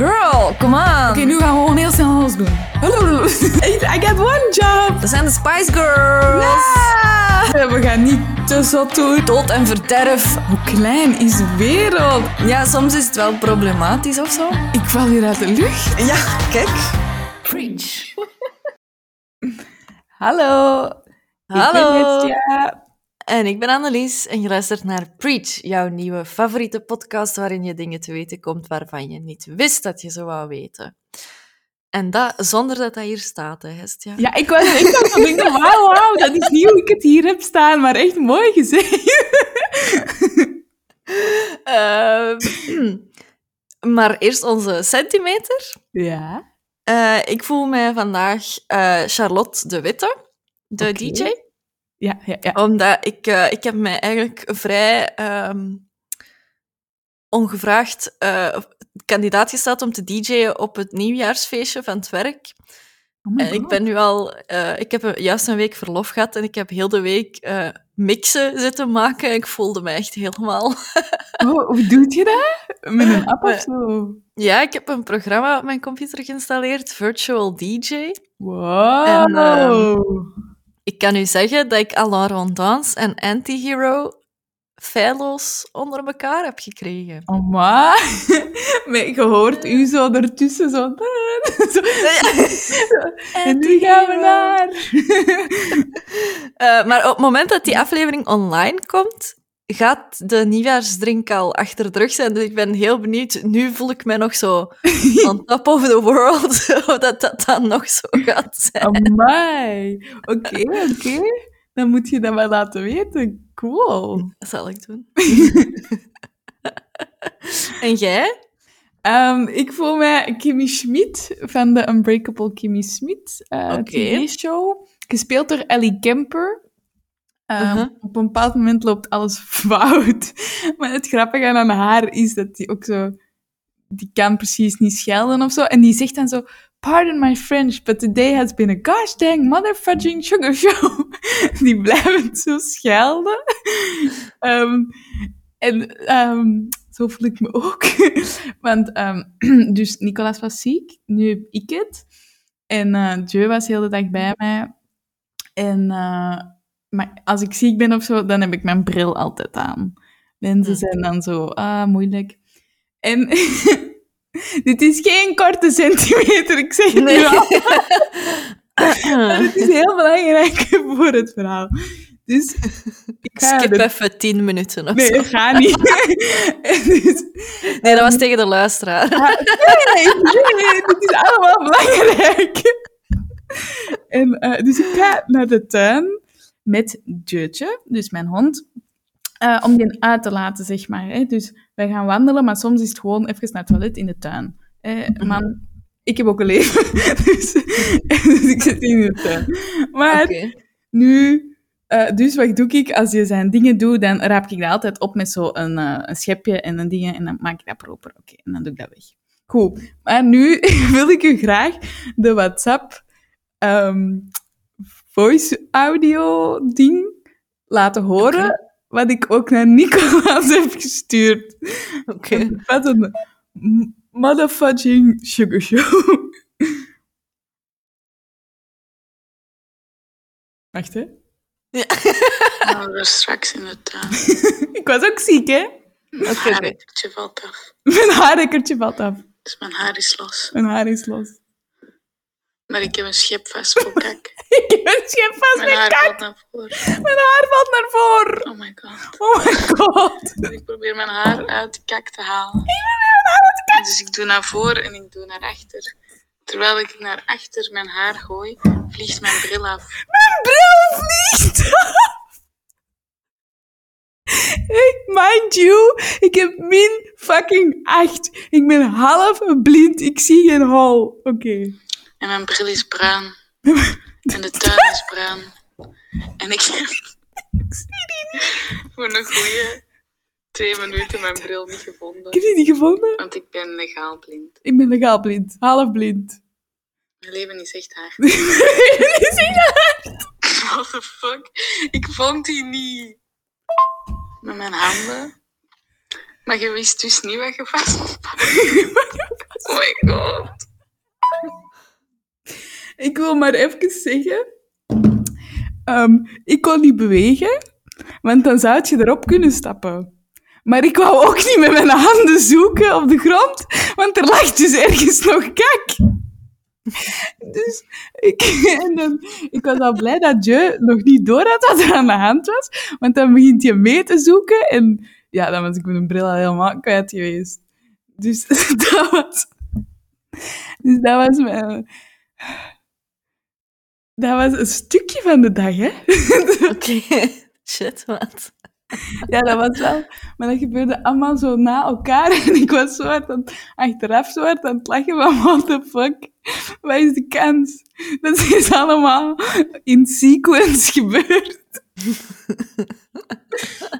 Girl, come on. Oké, nu gaan we gewoon heel snel alles doen. I got one job. Dat zijn de Spice Girls. Ja, We gaan niet te zot doen. Dood en verderf. Hoe klein is de wereld? Ja, soms is het wel problematisch of zo. Ik val hier uit de lucht. Ja, kijk. Preach. Hallo. Hallo. Ik ben Jetja. En ik ben Annelies en je luistert naar Preach, jouw nieuwe favoriete podcast waarin je dingen te weten komt waarvan je niet wist dat je ze wou weten. En dat zonder dat dat hier staat, hè, Hestia. Ja, ik was echt aan het denken, wauw, wauw, dat is hoe ik het hier heb staan, maar echt mooi gezegd. Ehm, maar eerst onze centimeter. Ja. Eh, ik voel mij vandaag eh, Charlotte de Witte, de. DJ. Ja, ja, ja. Omdat ik, eh, ik heb mij eigenlijk vrij ehm, ongevraagd eh, kandidaat gesteld om te DJ'en op het nieuwjaarsfeestje van het werk. Oh En ik ben nu al... eh, ik heb een- juist een week verlof gehad en ik heb heel de week mixen zitten maken. Ik voelde me echt helemaal... Oh, hoe doe je dat? Met een app of zo? Ja, ik heb een programma op mijn computer geïnstalleerd, Virtual DJ. Wow. En, ehm, Ik kan u zeggen dat ik Alain Rondans en Antihero feilloos onder elkaar heb gekregen. Oh, maar. Maar je hoort u zo ertussen, zo. zo. En nu gaan we naar. Eh, maar op het moment dat die aflevering online komt, gaat de nieuwjaarsdrink al achter de rug zijn. Dus ik ben heel benieuwd. Nu voel ik mij nog zo on top of the world, of dat dat dan nog zo gaat zijn. Amai. Oké, oké. Dan moet je dat wel laten weten. Cool. Dat zal ik doen. en jij? Ehm, ik voel mij Kimmy Schmidt van de Unbreakable Kimmy Schmidt eh, Oké. TV-show. Gespeeld door Ellie Kemper. Ehm, Uh-huh. Op een bepaald moment loopt alles fout. Maar het grappige aan haar is dat die ook zo... Die kan precies niet schelden of zo. En die zegt dan zo... Pardon my French, but today has been a gosh dang motherfucking sugar show. Die blijven zo schelden. Ehm, en ehm, zo voel ik me ook. Want dus Nicolas was ziek, nu heb ik het. En eh Joe was de hele dag bij mij. En eh, maar als ik ziek ben of zo, dan heb ik mijn bril altijd aan. Lenzen Hm. zijn dan zo, ah, moeilijk. En dit is geen korte centimeter, ik zeg het nu al. Maar het is heel belangrijk voor het verhaal. Dus ik ga Skip er- even tien minuten of Nee, zo. dat gaat niet. Dus, Nee, dat was tegen de luisteraar. Ah, nee, nee, dit is allemaal belangrijk. En, eh, dus ik ga naar de tuin met Jutje, dus mijn hond, eh, om die uit te laten, zeg maar. Hè. Dus wij gaan wandelen, maar soms is het gewoon even naar het toilet in de tuin. Eh, man, ik heb ook een leven, dus, dus ik zit in de tuin. Maar nu, eh, dus wat doe ik? Als je zijn dingen doet, dan raap ik dat altijd op met zo'n een, een schepje en een ding en dan maak ik dat proper. Oké, en dan doe ik dat weg. Goed. Maar nu wil ik u graag de WhatsApp ehm, voice audio ding laten horen. Wat ik ook naar Nicolaas heb gestuurd. Oké. Wat een motherfucking sugar show. Wacht, hè. Ja. Nou, we straks in de tuin. Ik was ook ziek, hè? Mijn Oké, oké. haarrekkertje valt af. Mijn haarrekkertje valt af. Dus mijn haar is los. Mijn haar is los. Maar ik heb een schep vast voor kak. Ik heb een schep vast Mijn met haar kak. valt naar voren. Mijn haar valt naar voren. Oh my god. Oh my god. Dus ik probeer mijn haar uit de kak te halen. Mijn haar uit de kak. Dus ik doe naar voren en ik doe naar achter. Terwijl ik naar achter mijn haar gooi, vliegt mijn bril af. Mijn bril vliegt af. Hey, mind you, ik heb min fucking 8. Ik ben half blind. Ik zie geen hol. Oké. En mijn bril is bruin. En de tuin is bruin. En ik heb Ik zie die niet. voor een goede twee minuten mijn bril niet Ik gevonden. heb die niet gevonden. Want ik ben legaal blind. Ik ben legaal blind. Half blind. Mijn leven is echt hard. Die zie je? What the fuck? Ik vond die niet. Met mijn handen. Maar je wist dus niet wat je vast Oh my Ik wil maar even zeggen, ehm, ik kon niet bewegen, want dan zou je erop kunnen stappen. Maar ik wou ook niet met mijn handen zoeken op de grond, want er lag dus ergens nog kak. Dus ik, en ik was al blij dat je nog niet door had wat er aan de hand was, want dan begint je mee te zoeken en ja, dan was ik mijn bril al helemaal kwijt geweest. Dus dat was... Dus dat was mijn... Dat was een stukje van de dag, hè? Oké. Shit, wat? Ja, dat was wel... Maar dat gebeurde allemaal zo na elkaar. En ik was zo hard aan, achteraf zo hard aan het lachen van what the fuck. Wat is de kans? Dat is allemaal in sequence gebeurd.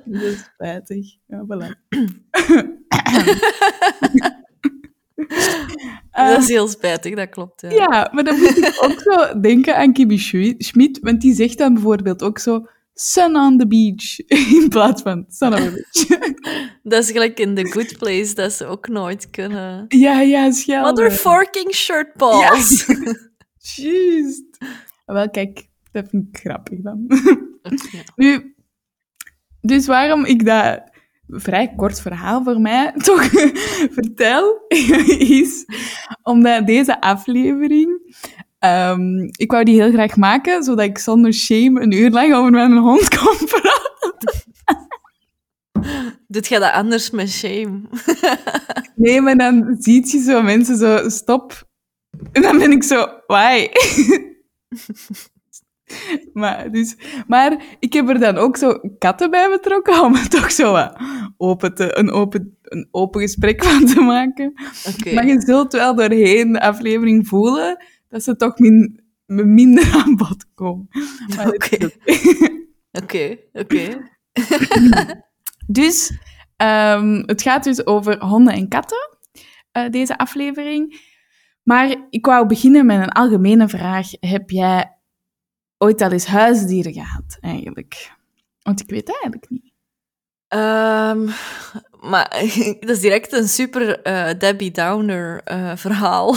Dat is spijtig. Ja, voilà. dat is heel spijtig, dat klopt. Ja. Ja, maar dan moet ik ook zo denken aan Kimmy Schmi- Schmid, want die zegt dan bijvoorbeeld ook zo sun on the beach in plaats van sun on the beach. Dat is gelijk in The Good Place, dat ze ook nooit kunnen. ja, ja, schel. Motherfucking shirt balls. Juist. Wel, kijk, dat vind ik grappig dan. Ja. Nu, dus waarom ik dat vrij kort verhaal voor mij toch vertel, is omdat deze aflevering, ehm, ik wou die heel graag maken, zodat ik zonder shame een uur lang over mijn hond kon praten. Doet jij dat anders met shame? Nee, maar dan ziet je zo mensen zo, stop. En dan ben ik zo, why? Maar, dus, maar ik heb er dan ook zo katten bij betrokken om er toch zo wat open te, een, open, een open gesprek van te maken. Oké. Maar je zult wel doorheen de aflevering voelen dat ze toch min, minder aan bod komen. Oké, oké. Dus ehm, het gaat dus over honden en katten, eh, deze aflevering. Maar ik wou beginnen met een algemene vraag. Heb jij ooit al eens huisdieren gehad, eigenlijk? Want ik weet het eigenlijk niet. Ehm, maar dat is direct een super eh, Debbie Downer eh, verhaal.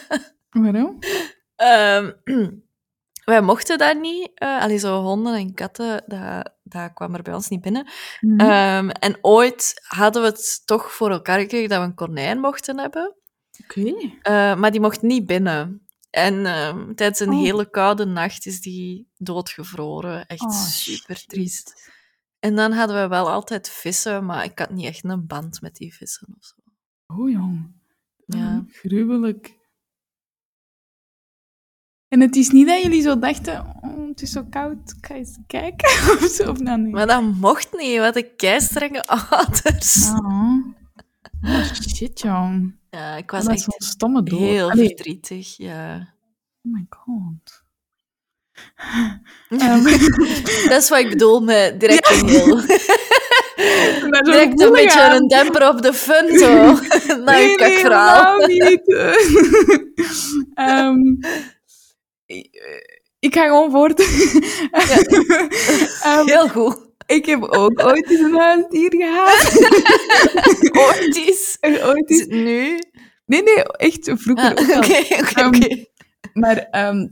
Waarom? Ehm, wij mochten dat niet. eh allee, zo honden en katten, dat, dat kwam er bij ons niet binnen. Mhm. Ehm, en ooit hadden we het toch voor elkaar gekregen dat we een konijn mochten hebben. Oké. Maar die mocht niet binnen. En ehm, tijdens een Oh. hele koude nacht is die doodgevroren. Echt Oh, super triest. En dan hadden we wel altijd vissen, maar ik had niet echt een band met die vissen of zo. Oh, jong. Ja. Gruwelijk. En het is niet dat jullie zo dachten, oh, het is zo koud, ik ga eens kijken of zo, of nou niet? Maar dat mocht niet, wat een keistrenge ouders. Oh. Oh, shit, jong. Ja, ik was Dat is echt stomme dood. heel Allee, verdrietig, ja. Oh my god. Ehm, Dat is wat ik bedoel met direct een heel... Direct een beetje aan. een demper op de fun, zo. Nee, helemaal niet. Ehm, ik, ik ga gewoon voort. Ehm, Heel goed. Ik heb ook ooit eens een huisdier gehad. Ooit. En ooit eens... nu? Nee, nee, echt vroeger Ah. Oké, oké, Ehm. Maar, ehm,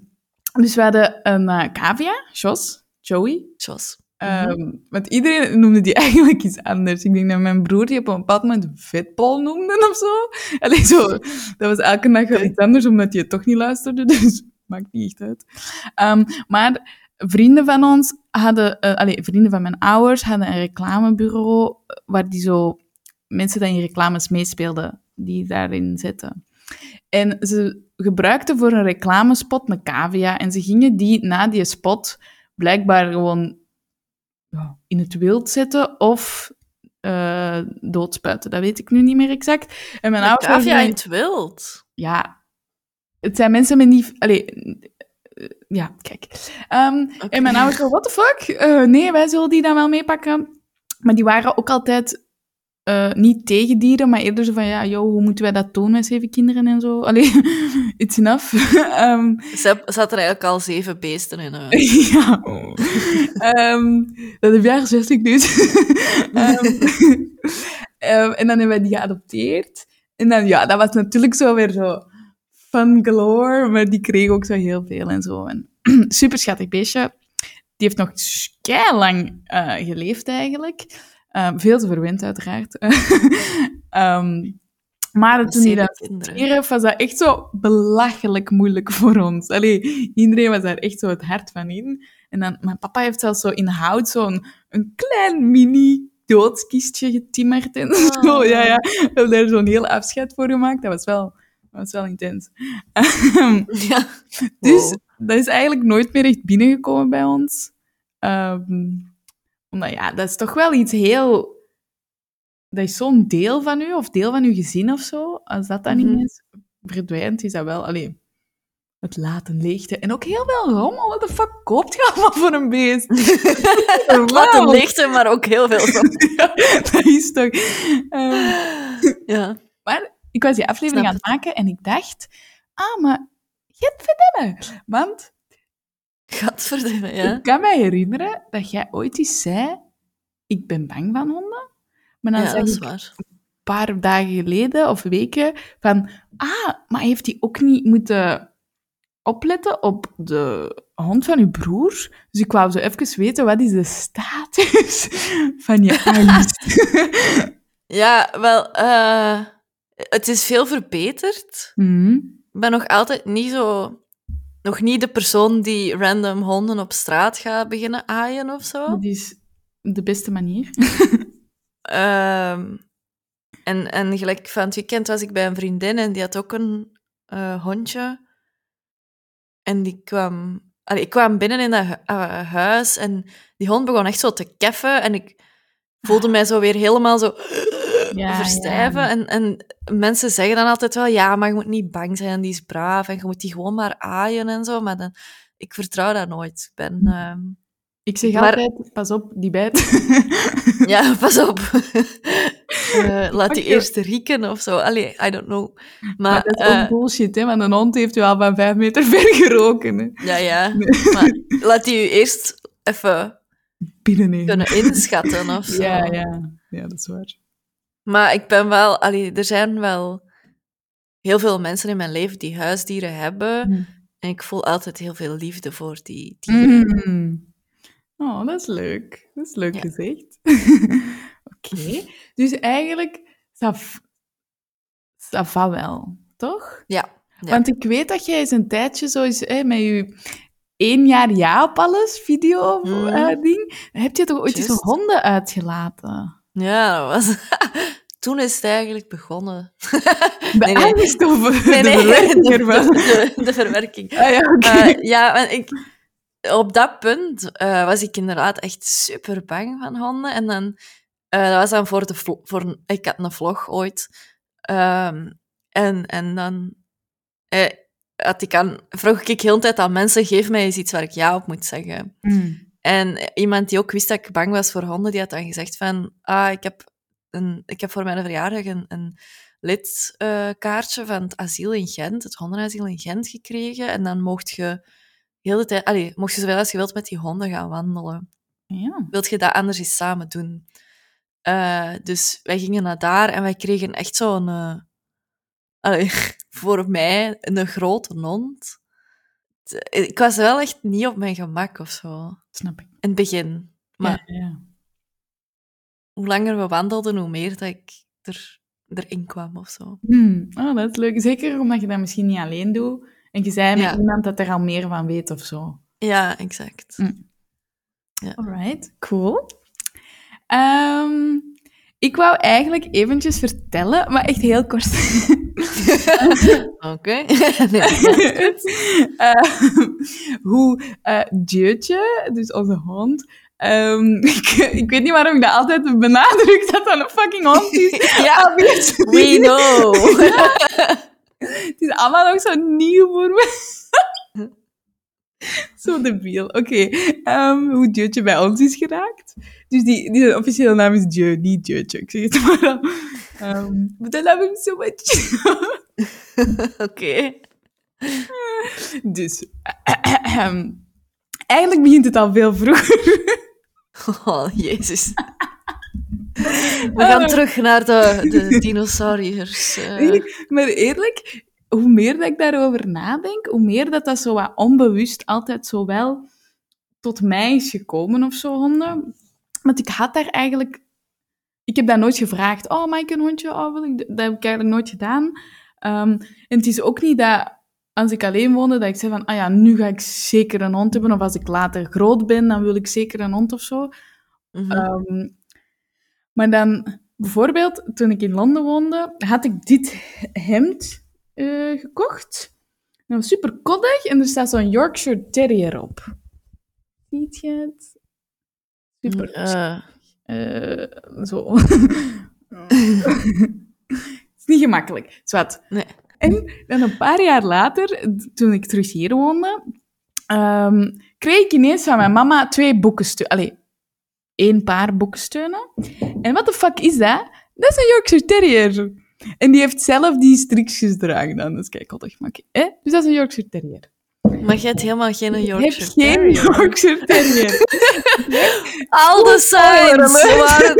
dus we hadden een eh, cavia, Jos, Joey. Jos. Ehm, Want iedereen noemde die eigenlijk iets anders. Ik denk dat mijn broer die op een bepaald moment vetbal noemde of zo. Allee, zo. Dat was elke dag wel iets anders, omdat het toch niet luisterde. Dus maakt niet echt uit. Ehm, maar vrienden van ons hadden... eh allee, vrienden van mijn ouders hadden een reclamebureau eh, waar die zo... Mensen die in reclames meespeelden, die daarin zetten. En ze gebruikten voor een reclamespot een cavia. En ze gingen die na die spot blijkbaar gewoon in het wild zetten of eh, doodspuiten. Dat weet ik nu niet meer exact. En mijn ouders cavia in het wild. Ja, het zijn mensen met niet... Allee, ja, kijk. Ehm. En mijn ouders zo, what the fuck? Eh, nee, wij zullen die dan wel meepakken. Maar die waren ook altijd eh, niet tegen dieren, maar eerder zo van, ja, joh, hoe moeten wij dat doen met zeven kinderen en zo? Allee, it's enough. Ehm, Ze zaten eigenlijk al zeven beesten in huis. ja. Ehm, dat heb jij gezegd, ik dus. Ehm, ehm, en dan hebben wij die geadopteerd. En dan, ja, dat was natuurlijk zo weer zo van galore, maar die kreeg ook zo heel veel en zo. En super schattig beestje. Die heeft nog kei lang eh, geleefd eigenlijk. Eh, veel te verwend, uiteraard. Ehm, maar toen hij dat stierf, was dat echt zo belachelijk moeilijk voor ons. Allee, iedereen was daar echt zo het hart van in. En dan, mijn papa heeft zelfs zo in hout zo'n een klein mini doodskistje getimmerd en zo. Oh. Ja, ja. We hebben daar zo'n heel afscheid voor gemaakt. Dat was wel, dat was wel intens. Ehm, Ja. dus Wow. dat is eigenlijk nooit meer echt binnengekomen bij ons. Ehm, omdat ja, dat is toch wel iets heel... Dat is zo'n deel van u, of deel van uw gezin of zo. Als dat dan Mhm. ineens verdwijnt, is dat wel... Allee, het laten leegte. En ook heel veel rommel. Wat de fuck koopt je allemaal voor een beest? Hem Wauw. leegte, maar ook heel veel. Ja, dat is toch... Ehm, ja. maar ik was die aflevering aan het maken en ik dacht... Ah, maar... Gadverdamme. Want Gadverdamme, ja. Ik kan mij herinneren dat jij ooit eens zei: Ik ben bang van honden. Maar dan Ja, dat is waar. een paar dagen geleden of weken van: Ah, maar heeft hij ook niet moeten opletten op de hond van uw broer? Dus ik wou zo even weten: wat is de status van je angst? Ja, wel, eh, het is veel verbeterd. Mhm. Ik ben nog altijd niet zo... Nog niet de persoon die random honden op straat gaat beginnen aaien of zo. Dat is de beste manier. Ehm, en, en gelijk van het weekend was ik bij een vriendin en die had ook een eh, hondje. En die kwam... Allee, ik kwam binnen in dat hu- eh, huis en die hond begon echt zo te keffen. En ik voelde mij zo weer helemaal zo Ja, verstijven. ja. En, en mensen zeggen dan altijd wel, ja, maar je moet niet bang zijn, die is braaf. En je moet die gewoon maar aaien en zo. Maar dan, ik vertrouw dat nooit. Ik ben... ehm, Ik zeg Maar- altijd: Pas op, die bijt. Ja, pas op. Eh, laat die eerst rieken of zo. Allee, I don't know. Maar Maar, dat is ook bullshit, hè? Want een hond heeft u al van vijf meter ver geroken. Hè? ja, ja. Maar laat die u eerst even kunnen inschatten of zo. Ja, ja. ja, dat is waar. Maar ik ben wel... Allee, er zijn wel heel veel mensen in mijn leven die huisdieren hebben. Mm. En ik voel altijd heel veel liefde voor die dieren. Mm. Oh, dat is leuk. Dat is leuk Ja. gezegd. Oké. Dus eigenlijk, ça va wel, toch? Ja. Ja. Want ik weet dat jij eens een tijdje zo is, hè, met je één jaar ja op alles video Mm. eh, ding. Heb je toch ooit eens honden uitgelaten? Ja, dat was... Toen is het eigenlijk begonnen. Nee, nee. angst of Nee, de verwerking de, ervan? de, de verwerking. Ah, ja, oké. Eh, ja, ik, op dat punt eh, was ik inderdaad echt super bang van honden. En dan, eh, dat was dan voor de voor, ik had een vlog ooit. Ehm, en, en dan had ik aan, vroeg ik heel de tijd aan mensen, geef mij eens iets waar ik ja op moet zeggen. Mm. En iemand die ook wist dat ik bang was voor honden, die had dan gezegd van, ah, ik heb, een, ik heb voor mijn verjaardag een, een lidkaartje van het asiel in Gent, het hondenasiel in Gent gekregen. En dan mocht je heel de tijd, allee, mocht je zoveel als je wilt met die honden gaan wandelen. Ja. Wilt je dat anders eens samen doen? Eh, dus wij gingen naar daar en wij kregen echt zo'n, allee, voor mij, een grote hond. Ik was wel echt niet op mijn gemak of zo. Snap ik. In het begin. Maar ja, ja. hoe langer we wandelden, hoe meer dat ik er, erin kwam of zo. Hmm, Oh, dat is leuk. Zeker omdat je dat misschien niet alleen doet. En je zei met Ja. iemand dat er al meer van weet of zo. Ja, exact. Mm. Alright, cool. Ehm, ik wou eigenlijk eventjes vertellen, maar echt heel kort. Oké. nee. Ehm, hoe eh Jeutje, dus onze hond... ehm, ik, ik weet niet waarom ik dat altijd benadruk dat dat een fucking hond is. ja, Obviously. we know. Het is allemaal nog zo nieuw voor me. zo debiel. Oké, ehm, hoe Jeutje bij ons is geraakt. Dus die, die officiële naam is Jeu, niet Jeutje. Ik zeg het maar al. Ehm, but I love him so much. Oké. dus, eigenlijk begint het al veel vroeger. Oh, jezus. We gaan terug naar de, de dinosauriërs. eh. maar eerlijk, hoe meer dat ik daarover nadenk, hoe meer dat dat zo wat onbewust altijd zo wel tot mij is gekomen of zo, honden. Want ik had daar eigenlijk... Ik heb dat nooit gevraagd. Oh, mag ik een hondje? Oh, wil ik... Dat heb ik eigenlijk nooit gedaan. Ehm, en het is ook niet dat als ik alleen woonde, dat ik zei van, ah ja, nu ga ik zeker een hond hebben. Of als ik later groot ben, dan wil ik zeker een hond of zo. Mhm. Ehm, maar dan, bijvoorbeeld, toen ik in Londen woonde, had ik dit hemd eh, gekocht. Dat was super koddig en er staat zo'n Yorkshire Terrier op. Ziet je het? Super. Eh, Eh, zo. Het is niet gemakkelijk. Zwat. nee. En dan een paar jaar later, toen ik terug hier woonde, ehm, kreeg ik ineens van mijn mama twee boekensteunen. Allee, één paar boekensteunen. En wat de fuck is dat? Dat is een Yorkshire Terrier. En die heeft zelf die strikjes gedragen dan. Dus kijk, koddig. Maar hè? Dus dat is een Yorkshire Terrier. Maar je hebt helemaal geen Ik Yorkshire heb geen Terrier. Yorkshire Terrier. Al de signs er.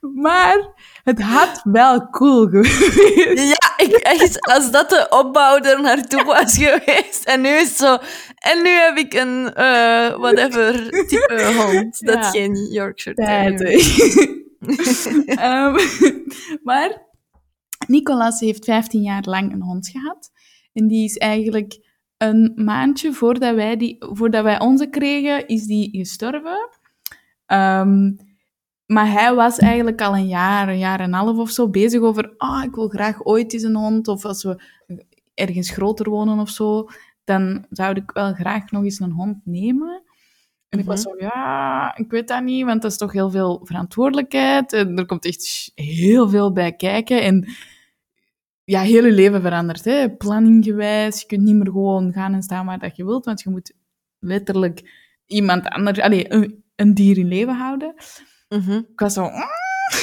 maar het had wel cool geweest. Ja, ik, echt, als dat de opbouw er naartoe was geweest. En nu is het zo... En nu heb ik een, eh, whatever, type hond. Dat Ja. geen Yorkshire Terrier. Ehm, maar Nicolas heeft 15 jaar lang een hond gehad. En die is eigenlijk een maandje voordat wij, die, voordat wij onze kregen, is die gestorven. Ehm, maar hij was eigenlijk al een jaar, een jaar en een half of zo bezig over, ah, ik wil graag ooit eens een hond. Of als we ergens groter wonen of zo, dan zou ik wel graag nog eens een hond nemen. En ik was zo, ja, ik weet dat niet, want dat is toch heel veel verantwoordelijkheid. En er komt echt heel veel bij kijken. En ja, heel je leven verandert, hè. Planninggewijs. Je kunt niet meer gewoon gaan en staan waar dat je wilt, want je moet letterlijk iemand anders, allee, een, een dier in leven houden. Mhm. Ik was zo...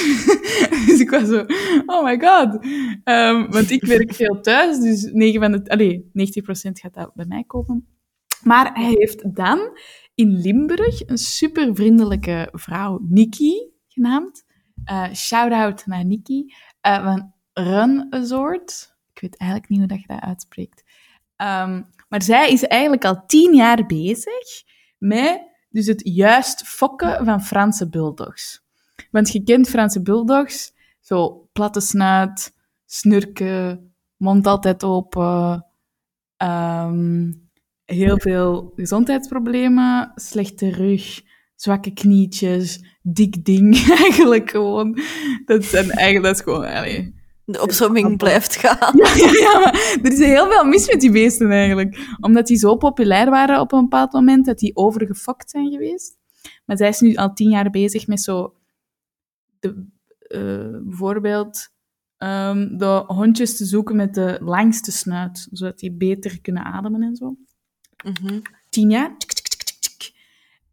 dus ik was zo, oh my god. Ehm, want ik werk veel thuis, dus 9 van de, allee, 90% gaat dat bij mij komen. Maar hij heeft dan in Limburg een super vriendelijke vrouw, Nikki genaamd. Eh Shout-out naar Nikki. eh, van Run Resort. Ik weet eigenlijk niet hoe dat je dat uitspreekt. Ehm, maar zij is eigenlijk al tien jaar bezig met dus het juist fokken van Franse bulldogs. Want je kent Franse bulldogs, zo platte snuit, snurken, mond altijd open, ehm, heel veel gezondheidsproblemen, slechte rug, zwakke knietjes, dik ding, eigenlijk gewoon. Dat zijn eigenlijk, dat is gewoon, allee. De opzomming blijft gaan. Ja, ja, ja, maar er is heel veel mis met die beesten eigenlijk. Omdat die zo populair waren op een bepaald moment, dat die overgefokt zijn geweest. Maar zij is nu al tien jaar bezig met zo... De, eh, bijvoorbeeld ehm, de hondjes te zoeken met de langste snuit, zodat die beter kunnen ademen en zo. Mhm. Tien jaar. Tsk, tsk.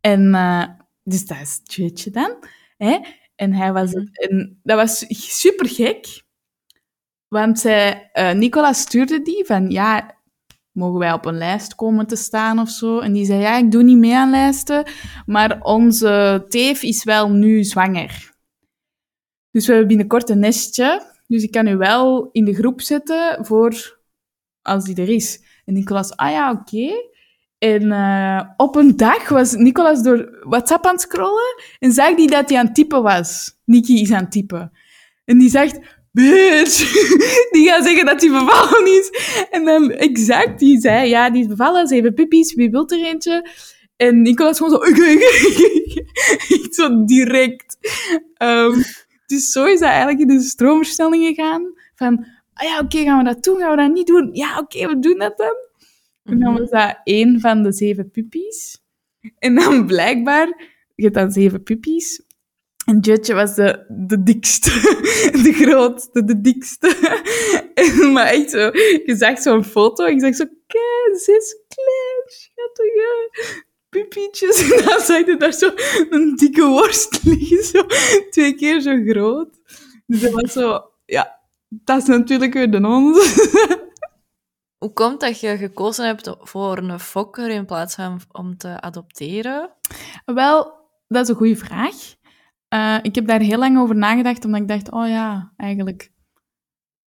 En eh, dus dat is het tweetje dan. Hè? En hij was... Mhm. en dat was super gek. Want zij, eh, Nicolas stuurde die van, ja, mogen wij op een lijst komen te staan of zo? En die zei, ja, ik doe niet mee aan lijsten, maar onze teef is wel nu zwanger. Dus we hebben binnenkort een nestje, dus ik kan u wel in de groep zetten voor als die er is. En Nicolas, ah ja, oké. En eh, op een dag was Nicolas door WhatsApp aan het scrollen en zag die dat hij aan het typen was. Nikki is aan het typen. En die zegt, bitch, die gaat zeggen dat hij bevallen is. En dan exact, die zei, ja, die is bevallen, ze hebben puppies, wie wil er eentje? En Nicolas gewoon zo, ik, ik. echt zo direct. Ehm, dus zo is dat eigenlijk in de stroomversnelling gegaan. Van, ah ja, oké, gaan we dat doen? Gaan we dat niet doen? Ja, oké, we doen dat dan. En dan was dat één van de zeven puppies. En dan blijkbaar, je hebt dan zeven puppies. En Judge was de, de dikste, de grootste, de dikste. En, maar echt zo, je zag zo'n foto, ik zag zo, kijk, zes klein, schattige puppietjes. En dan zag je daar zo een dikke worst liggen, zo twee keer zo groot. Dus dat was zo, ja, dat is natuurlijk weer de ons. Hoe komt dat je gekozen hebt voor een fokker in plaats van om te adopteren? Wel, dat is een goede vraag. Eh, ik heb daar heel lang over nagedacht, omdat ik dacht, oh ja, eigenlijk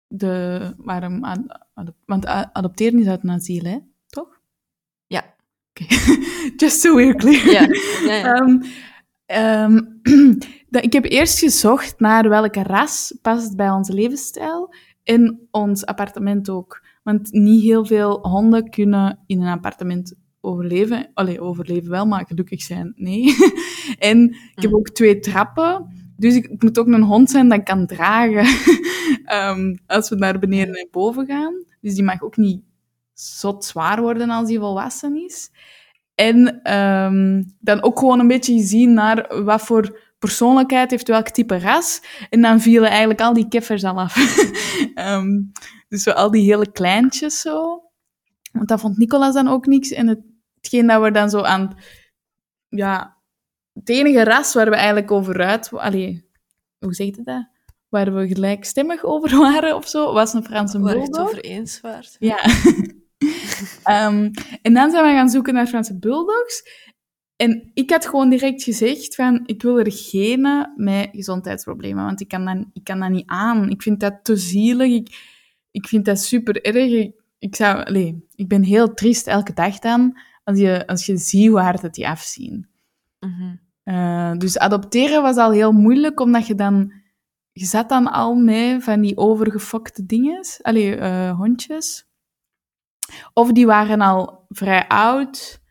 de, waarom ad- want adopteren is uit een asiel, hè? Toch? Ja. Oké. Just so we're clear. Ja, ja, ja. Ehm, ehm, ik heb eerst gezocht naar welke ras past bij onze levensstijl in ons appartement ook. Want niet heel veel honden kunnen in een appartement overleven. Allee, overleven wel, maar gelukkig zijn, nee. en ik heb Mm. ook twee trappen. Dus ik, ik moet ook een hond zijn dat kan dragen ehm, als we naar beneden en boven gaan. Dus die mag ook niet zot zwaar worden als die volwassen is. En ehm, dan ook gewoon een beetje gezien naar wat voor persoonlijkheid heeft welk type ras. En dan vielen eigenlijk al die keffers al af. Ehm, dus zo al die hele kleintjes zo. Want dat vond Nicolas dan ook niks. En het, hetgeen dat we dan zo aan... Ja, het enige ras waar we eigenlijk over uit... Allee, hoe zeg je dat? Waar we gelijkstemmig over waren of zo, was een Franse Waar je het bulldog. over eens waart. Ja. Ehm, en dan zijn we gaan zoeken naar Franse bulldogs. En ik had gewoon direct gezegd van, ik wil er geen met gezondheidsproblemen, want ik kan dat, ik kan dat niet aan. Ik vind dat te zielig. Ik, ik vind dat super erg. Ik, ik, zou, ik ben heel triest elke dag dan, als je, als je ziet hoe hard het die afzien. Mhm. Eh, dus adopteren was al heel moeilijk, omdat je dan... Je zat dan al mee van die overgefokte dingen. Allee, eh, hondjes. Of die waren al vrij oud.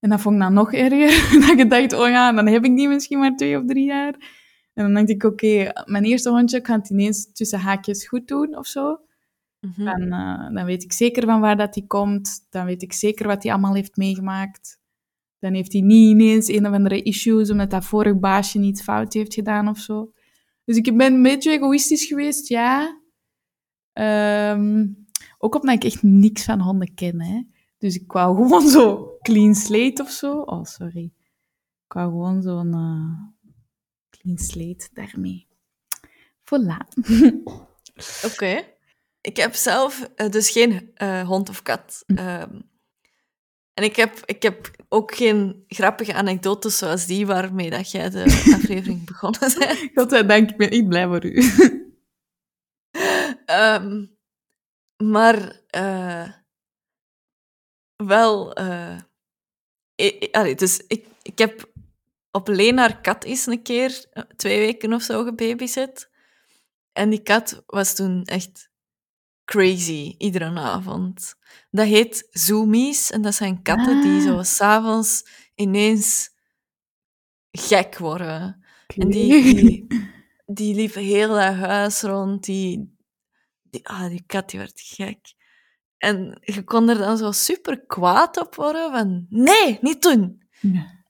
En dat vond ik dan nog erger. dat je dacht, oh ja, dan heb ik die misschien maar twee of drie jaar. En dan dacht ik, oké, mijn eerste hondje kan het ineens tussen haakjes goed doen of zo. Mhm. Dan, eh, dan weet ik zeker van waar dat die komt. Dan weet ik zeker wat hij allemaal heeft meegemaakt. Dan heeft hij niet ineens een of andere issues omdat dat vorig baasje iets fout heeft gedaan of zo. Dus ik ben een beetje egoïstisch geweest, ja. Ehm, ook omdat ik echt niks van honden ken, hè. Dus ik wou gewoon zo clean slate of zo. Oh, sorry. Ik wou gewoon zo'n eh, clean slate daarmee. Voilà. Oké. Ik heb zelf eh, dus geen eh, hond of kat. Ehm, en ik heb, ik heb ook geen grappige anekdotes zoals die waarmee dat jij de aflevering begonnen bent. Godzijdank, ik ben echt blij voor u. Ehm, maar eh, wel... i- i- allee, dus ik, ik heb op Leen haar kat eens een keer twee weken of zo gebabysit. En die kat was toen echt crazy, iedere avond. Dat heet zoomies en dat zijn katten die Ah. zo s'avonds ineens gek worden. En die, die, die liep heel dat huis rond. Die, die, ah, die kat die werd gek. En je kon er dan zo super kwaad op worden van... Nee, niet doen!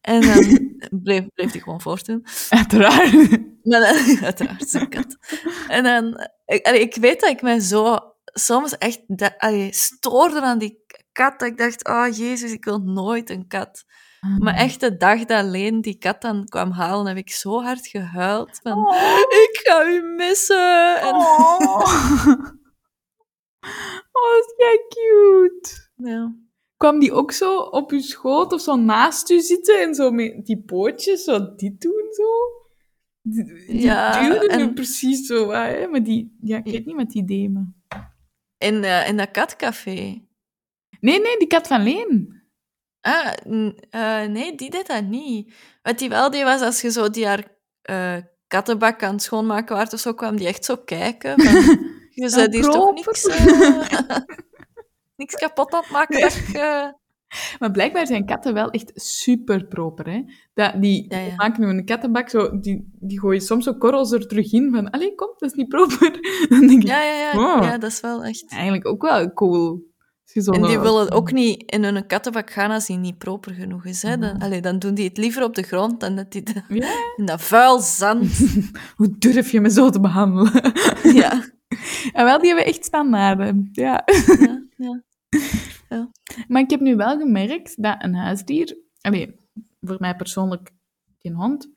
En dan bleef, bleef die gewoon voortdoen. uiteraard. Maar dan, uiteraard, zo'n kat. En dan... Ik, ik weet dat ik mij zo soms echt allee, stoorde aan die kat. Dat ik dacht, oh jezus, ik wil nooit een kat. Maar echt de dag dat Leen die kat dan kwam halen, heb ik zo hard gehuild. Van, Oh. ik ga u missen. En, Oh, oh is jij cute. ja. Kwam die ook zo op uw schoot of zo naast u zitten en zo met die pootjes zo dit doen zo? Die, die Ja, duwde nu precies zo, hè? Maar die, ja, ik weet niet wat die maar... in, eh, in dat katcafé. Nee, nee, die kat van Leen. Ah, eh, nee, die deed dat niet. Wat die wel deed, was als je zo die haar eh, kattenbak aan het schoonmaken waart of zo, kwam die echt zo kijken. Van, je zei hier toch proper. niks, niks kapot aan het maken? dat je- Maar blijkbaar zijn katten wel echt super proper, hè. Dat, die Ja, ja. maken nu een kattenbak, zo, die, die gooien soms zo korrels er terug in, van, allee, kom, dat is niet proper. Dan denk ik, Ja, ja, ja, ja, dat is wel echt... eigenlijk ook wel cool. En die willen ook niet in hun kattenbak gaan als die niet proper genoeg is. Hè. Dan, allee, dan doen die het liever op de grond dan dat die de- Ja? in dat vuil zand... Hoe durf je me zo te behandelen? ja. en wel, die hebben echt standaarden. Ja. ja, ja. Maar ik heb nu wel gemerkt dat een huisdier, allee, voor mij persoonlijk die hond,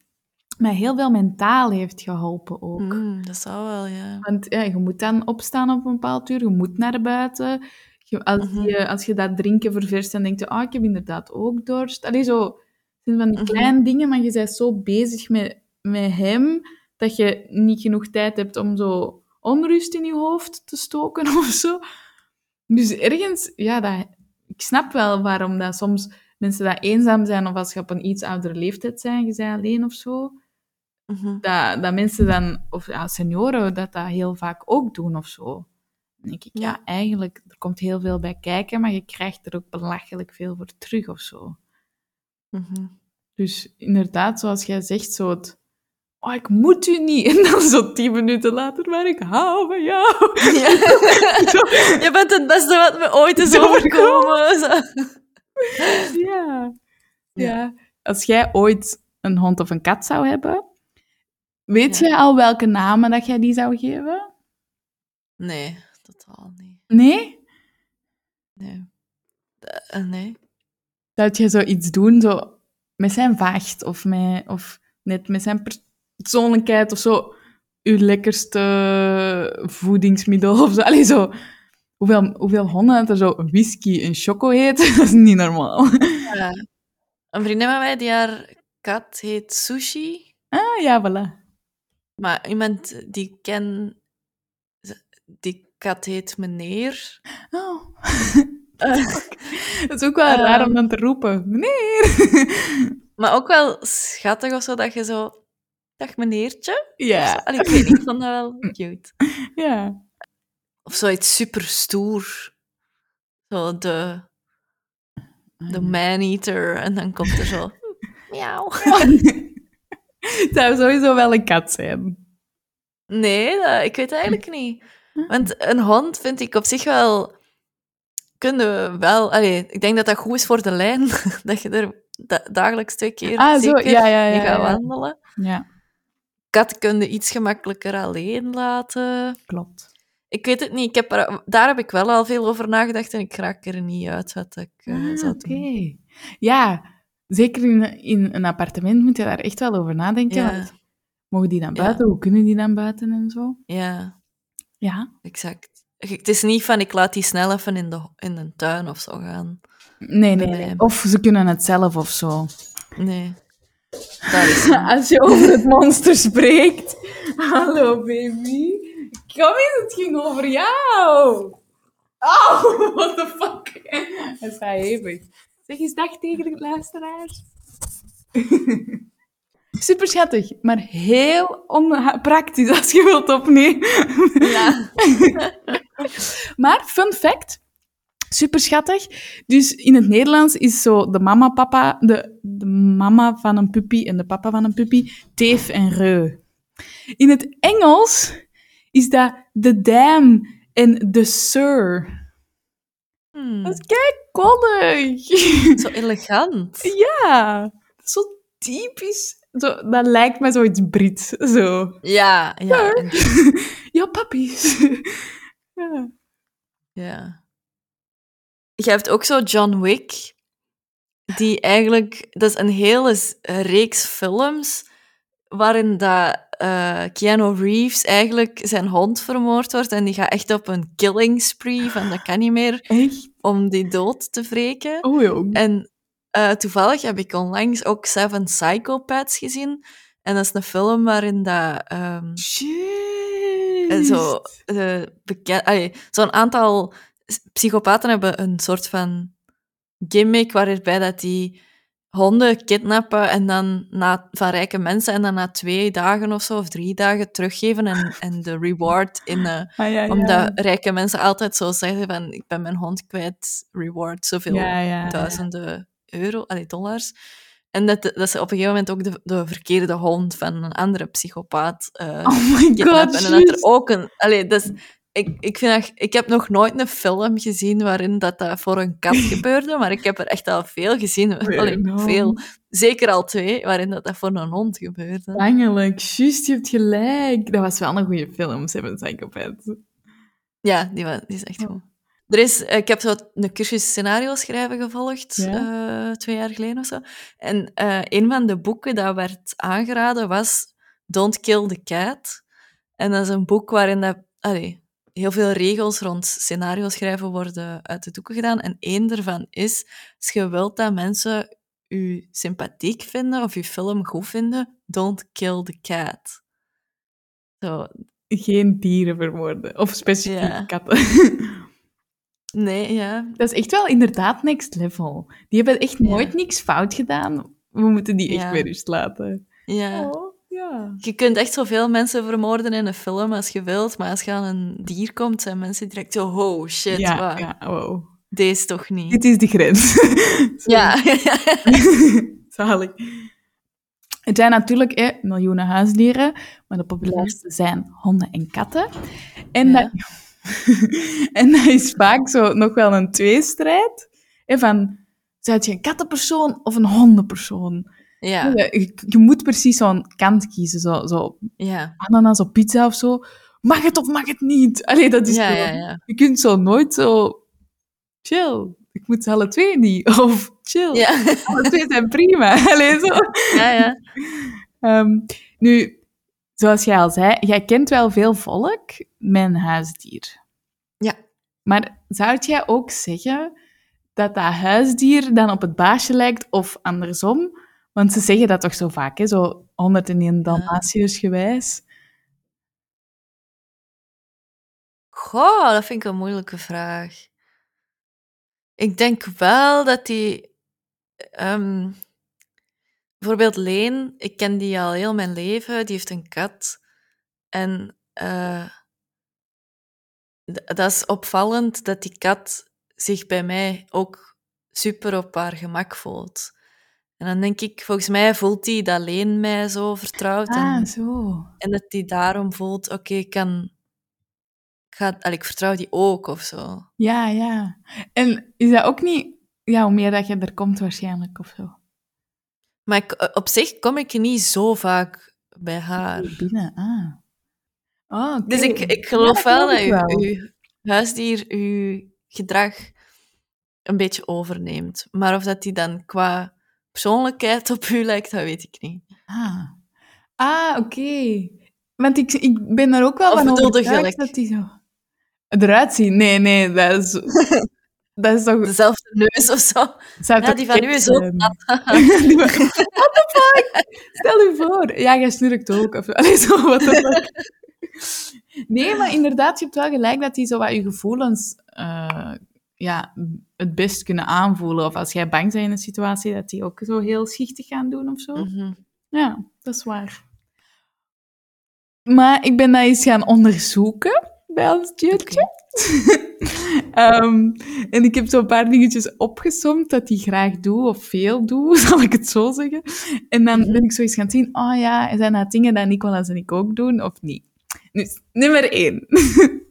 mij heel veel mentaal heeft geholpen ook. Mm, dat zou wel, ja. Want ja, je moet dan opstaan op een bepaald uur, je moet naar buiten. Je, als, Mhm. je, als je dat drinken ververst, dan denk je, ah, ik heb inderdaad ook dorst. Allee, zo, het zijn van die Mhm. kleine dingen, maar je bent zo bezig met, met hem, dat je niet genoeg tijd hebt om, zo, onrust in je hoofd te stoken of zo. Dus ergens, ja, dat, ik snap wel waarom dat soms mensen dat eenzaam zijn of als je op een iets oudere leeftijd zijn, je bent alleen of zo, Mhm. dat, dat mensen dan, of ja, senioren, dat dat heel vaak ook doen of zo. Dan denk ik, ja. Ja. eigenlijk, er komt heel veel bij kijken, maar je krijgt er ook belachelijk veel voor terug of zo. Mhm. Dus inderdaad, zoals jij zegt, zo het... Oh, ik moet u niet. En dan zo tien minuten later, maar ik hou van jou. Ja. Je bent het beste wat me ooit is overkomen. Ja. ja. Als jij ooit een hond of een kat zou hebben, weet Ja. jij al welke namen dat jij die zou geven? Nee, totaal niet. Nee? Nee. Eh, eh, nee. Dat je zoiets doen, zo met zijn vacht of, met, of net met zijn persoonlijkheid of zo. Uw lekkerste voedingsmiddel of zo. Allee, zo. Hoeveel, hoeveel honden er zo whisky en choco heet, dat is niet normaal. Ja. Een vriendin van mij, die haar kat heet Sushi. Ah, ja, voilà. Maar iemand die ik ken, die kat heet meneer. Oh. Dat is ook wel Ehm. raar om dan te roepen. Meneer! maar ook wel schattig of zo, dat je zo... Dag meneertje. ja, Allee, ik weet niet, ik vond dat wel cute. ja. Of zoiets super stoer. Zo de, de man-eater. En dan komt er zo... Miauw. Het zou sowieso wel een kat zijn. Nee, dat, ik weet het eigenlijk niet. Want een hond vind ik op zich wel... Kunnen wel... Allee, ik denk dat dat goed is voor de lijn. dat je er da- dagelijks twee keer Ah, zo, zeker ja, ja, ja, mee gaat wandelen. Ja, Kat kun je iets gemakkelijker alleen laten. klopt. Ik weet het niet. Ik heb er, daar heb ik wel al veel over nagedacht en ik raak er niet uit wat ik Ah, zou Oké. Ja, zeker in, in een appartement moet je daar echt wel over nadenken. Ja. want mogen die dan Ja. buiten? Hoe kunnen die dan buiten en zo? Ja, Ja. exact. Het is niet van ik laat die snel even in de, in de tuin of zo gaan. Nee. nee. Of ze kunnen het zelf of zo. Nee. Dat. Als je over het monster spreekt. Hallo, baby. Kom eens, het ging over jou. Oh, what the fuck. Hij is hevig. Zeg eens dag tegen de luisteraars. Super schattig, maar heel onpraktisch als je wilt opnemen. Ja. Maar, fun fact, super schattig. Dus in het Nederlands is zo de mama, papa, de, de mama van een puppy en de papa van een puppy, teef en reu. In het Engels is dat de dam en de sir. Hmm, Dat is kei koddig. Zo elegant. ja, zo typisch. Zo, dat lijkt me zoiets Brits. Zo. Ja, ja. En- Ja, pappies. ja. ja. Je hebt ook zo John Wick, die eigenlijk... Dat is een hele reeks films waarin dat, eh, Keanu Reeves eigenlijk zijn hond vermoord wordt en die gaat echt op een killing spree van dat kan niet meer Echt? om die dood te wreken. Oh, jong. En eh, toevallig heb ik onlangs ook Seven Psychopaths gezien. En dat is een film waarin dat... Shit. en zo, allee, zo'n aantal psychopaten hebben een soort van gimmick waarbij dat die honden kidnappen en dan na, van rijke mensen en dan na twee dagen of zo, of drie dagen teruggeven en, en de reward in... eh, Ah, ja, ja. omdat rijke mensen altijd zo zeggen van ik ben mijn hond kwijt, reward zoveel Ja, duizenden euro, allee, dollars. En dat, dat ze op een gegeven moment ook de, de verkeerde hond van een andere psychopaat eh Oh my god, kidnappen. En dat er ook een... Allee, is, ik, ik, vind dat, ik heb nog nooit een film gezien waarin dat, dat voor een kat gebeurde, maar ik heb er echt al veel gezien. Allee, veel. Zeker al twee, waarin dat, dat voor een hond gebeurde. Eigenlijk, juist, je hebt gelijk. Dat was wel een goede film, Seven Psychopaths. Ja, die, wa- die is echt goed. Er is, ik heb zo een cursus scenario schrijven gevolgd, Ja. eh, twee jaar geleden of zo. En eh, een van de boeken dat werd aangeraden was Don't Kill the Cat. En dat is een boek waarin dat, allee, heel veel regels rond scenario schrijven worden uit de doeken gedaan. En één daarvan is, als je wilt dat mensen u sympathiek vinden of je film goed vinden, don't kill the cat. Zo, geen dieren vermoorden. Of specifiek Ja. katten. Nee, ja. Dat is echt wel inderdaad next level. Die hebben echt Ja. nooit niks fout gedaan. We moeten die echt Ja. bij rust laten. ja. Oh, ja. Je kunt echt zoveel mensen vermoorden in een film als je wilt, maar als je aan een dier komt, zijn mensen direct zo, oh shit, Ja, wat? ja, wow. deze toch niet. Dit is de grens. Ja. Zalig. Het zijn natuurlijk eh, miljoenen huisdieren, maar de populairste zijn honden en katten. En, Ja. dat, en dat is vaak zo nog wel een tweestrijd. Eh, van, zijn je een kattenpersoon of een hondenpersoon? Ja, Je, je moet precies zo'n kant kiezen. Zo, zo ja. ananas op pizza of zo. Mag het of mag het niet? Allee, dat is. Je kunt zo nooit zo... Chill. Ik moet ze alle twee niet. Of chill. Alle twee zijn prima. Allee, zo. ja, ja. Ehm, nu, zoals jij al zei, jij kent wel veel volk met een huisdier. Ja. Maar zou jij ook zeggen dat dat huisdier dan op het baasje lijkt of andersom? Want ze zeggen dat toch zo vaak, hè? zo 101 Dalmatiërs gewijs. Goh, dat vind ik een moeilijke vraag. Ik denk wel dat die... ehm, bijvoorbeeld Leen, ik ken die al heel mijn leven, die heeft een kat. En eh, dat is opvallend dat die kat zich bij mij ook super op haar gemak voelt. En dan denk ik, volgens mij voelt die dat Leen mij zo vertrouwt. en Ah, zo. en dat die daarom voelt, oké, ik kan... Ik, ga, allee, ik vertrouw die ook, of zo. Ja, ja. En is dat ook niet... Ja, hoe meer dat je er komt waarschijnlijk, of zo. Maar ik, op zich kom ik niet zo vaak bij haar. Binnen, ah. Oh, oké. Dus ik, ik Ja, geloof wel dat ik wel. uw huisdier uw gedrag een beetje overneemt. Maar of dat die dan qua persoonlijkheid op u lijkt, dat weet ik niet. Ah, ah oké. Want ik, ik ben er ook wel Of van overtuigd dat die zo eruit zien. Nee, nee, dat is, dat is toch... Dezelfde neus of zo. Ja, die van u is ook nat. Van- What the fuck? Stel je voor. Ja, jij snurkt ook. Of, allee, zo, what the fuck. Nee, maar inderdaad, je hebt wel gelijk dat die zo wat je gevoelens eh, ja, het best kunnen aanvoelen. Of als jij bang bent in een situatie, dat die ook zo heel schichtig gaan doen of zo. Mhm. Ja, dat is waar. Maar ik ben dat eens gaan onderzoeken bij ons diertje. Ehm, en ik heb zo'n paar dingetjes opgesomd dat hij graag doet, of veel doet, zal ik het zo zeggen. En dan Mhm. ben ik zo eens gaan zien, oh ja, zijn dat dingen dat Nicolas en ik ook doen, of niet? Dus, nummer één.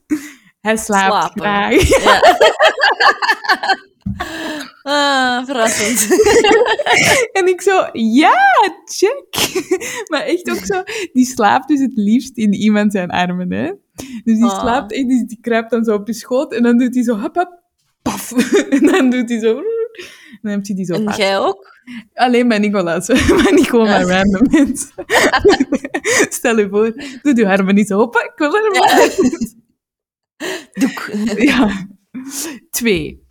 Hij slaapt Slapen. graag. Ja. ah, verrassend. En ik zo, ja, check. Maar echt ook zo, die slaapt dus het liefst in iemand zijn armen, hè. Dus die Ah. slaapt echt, die, die kruipt dan zo op je schoot en dan doet hij zo, hop, hop, paf. En dan doet hij zo, en dan heeft hij die zo En vast. jij ook? Alleen bij Nicolas, maar niet gewoon bij random mensen. Stel je voor, doe je armen niet zo open, ik wil er maar. Doek. Ja. Twee.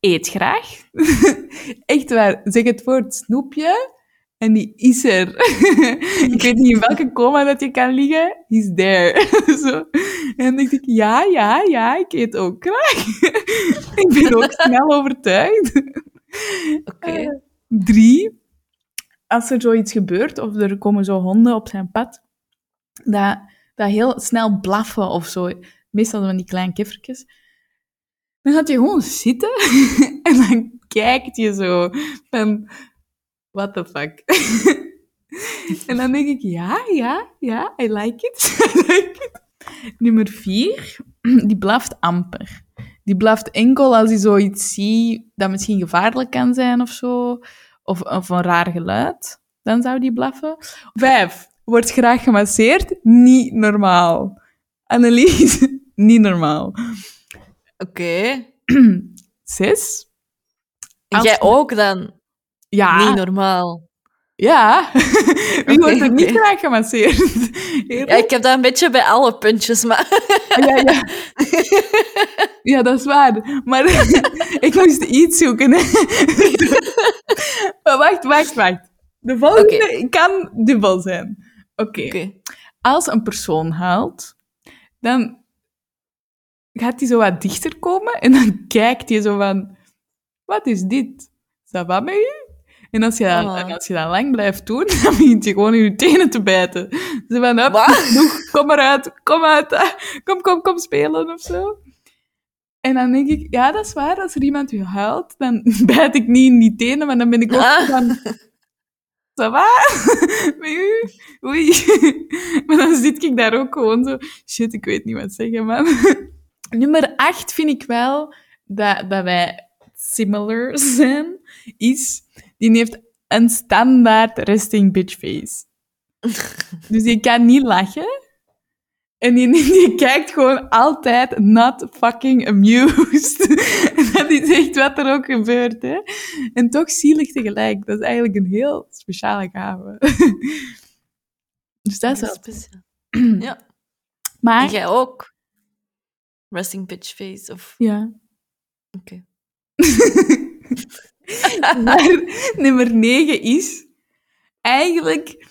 Eet graag. Echt waar. Zeg het woord snoepje en die is er. ik weet niet in welke coma dat je kan liggen. He's there. Zo. En dan denk ik, ja, ja, ja, ik eet ook graag. ik ben ook snel overtuigd. Oké. Eh, drie. Als er zoiets gebeurt, of er komen zo honden op zijn pad, dat, dat heel snel blaffen of zo. Meestal van die kleine kiffertjes. Dan gaat je gewoon zitten en dan kijkt je zo van, what the fuck. en dan denk ik, ja, ja, ja, I like it. I like it. Nummer vier, die blaft amper. Die blaft enkel als hij zoiets ziet dat misschien gevaarlijk kan zijn of zo. Of, of een raar geluid. Dan zou die blaffen. Vijf, wordt graag gemasseerd. Niet normaal. Annelies, niet normaal. Oké. Zes, En jij ook dan? ja. Niet normaal. Ja. Wie wordt er niet graag gemasseerd? Ja, ik heb dat een beetje bij alle puntjes, maar... Ja, ja. ja, dat is waar. Maar ik moest iets zoeken. maar wacht, wacht, wacht. De volgende kan dubbel zijn. Oké. Als een persoon huilt, dan gaat hij zo wat dichter komen en dan kijkt hij zo van, wat is dit? Ça va met u? En als je, dat, Oh. en als je dat lang blijft doen, dan begint je gewoon in je tenen te bijten. Zo van, hup, genoeg, kom eruit, kom uit, kom, kom, kom spelen of zo. En dan denk ik, ja, dat is waar, als er iemand u huilt, dan bijt ik niet in die tenen, maar dan ben ik ook Ah. van, ça va? Met u? Oei. Maar dan zit ik daar ook gewoon zo, shit, ik weet niet wat zeggen, man. Nummer 8 vind ik wel dat, dat wij similar zijn, is, die heeft een standaard resting bitch face. Dus die kan niet lachen. En die, die kijkt gewoon altijd not fucking amused. En dat is echt wat er ook gebeurt, hè. En toch zielig tegelijk. Dat is eigenlijk een heel speciale gave. Dus dat is wel... speciaal. Ja. En Maar... jij ook? Resting pitch face of... Ja. Oké. Maar nummer 9 is eigenlijk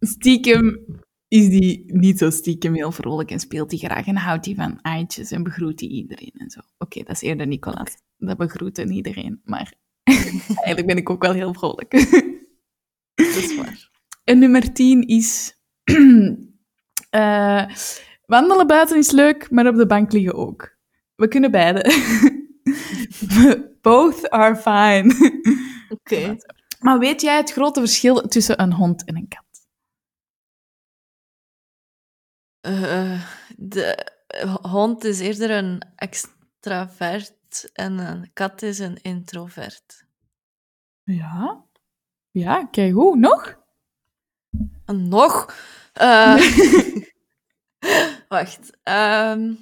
stiekem is die niet zo stiekem heel vrolijk en speelt hij graag en houdt hij van eitjes en begroet hij iedereen en zo. Oké, dat is eerder Nicolas. Dat begroeten iedereen, maar eigenlijk ben ik ook wel heel vrolijk. Dat is waar. En nummer 10 is eh, wandelen buiten is leuk, maar op de bank liggen ook. We kunnen beide. Both are fine. Oké. Maar weet jij het grote verschil tussen een hond en een kat? Eh, de hond is eerder een extravert en een kat is een introvert. Ja. Ja, kijk hoe. Nog? En nog? Eh, wacht. ehm.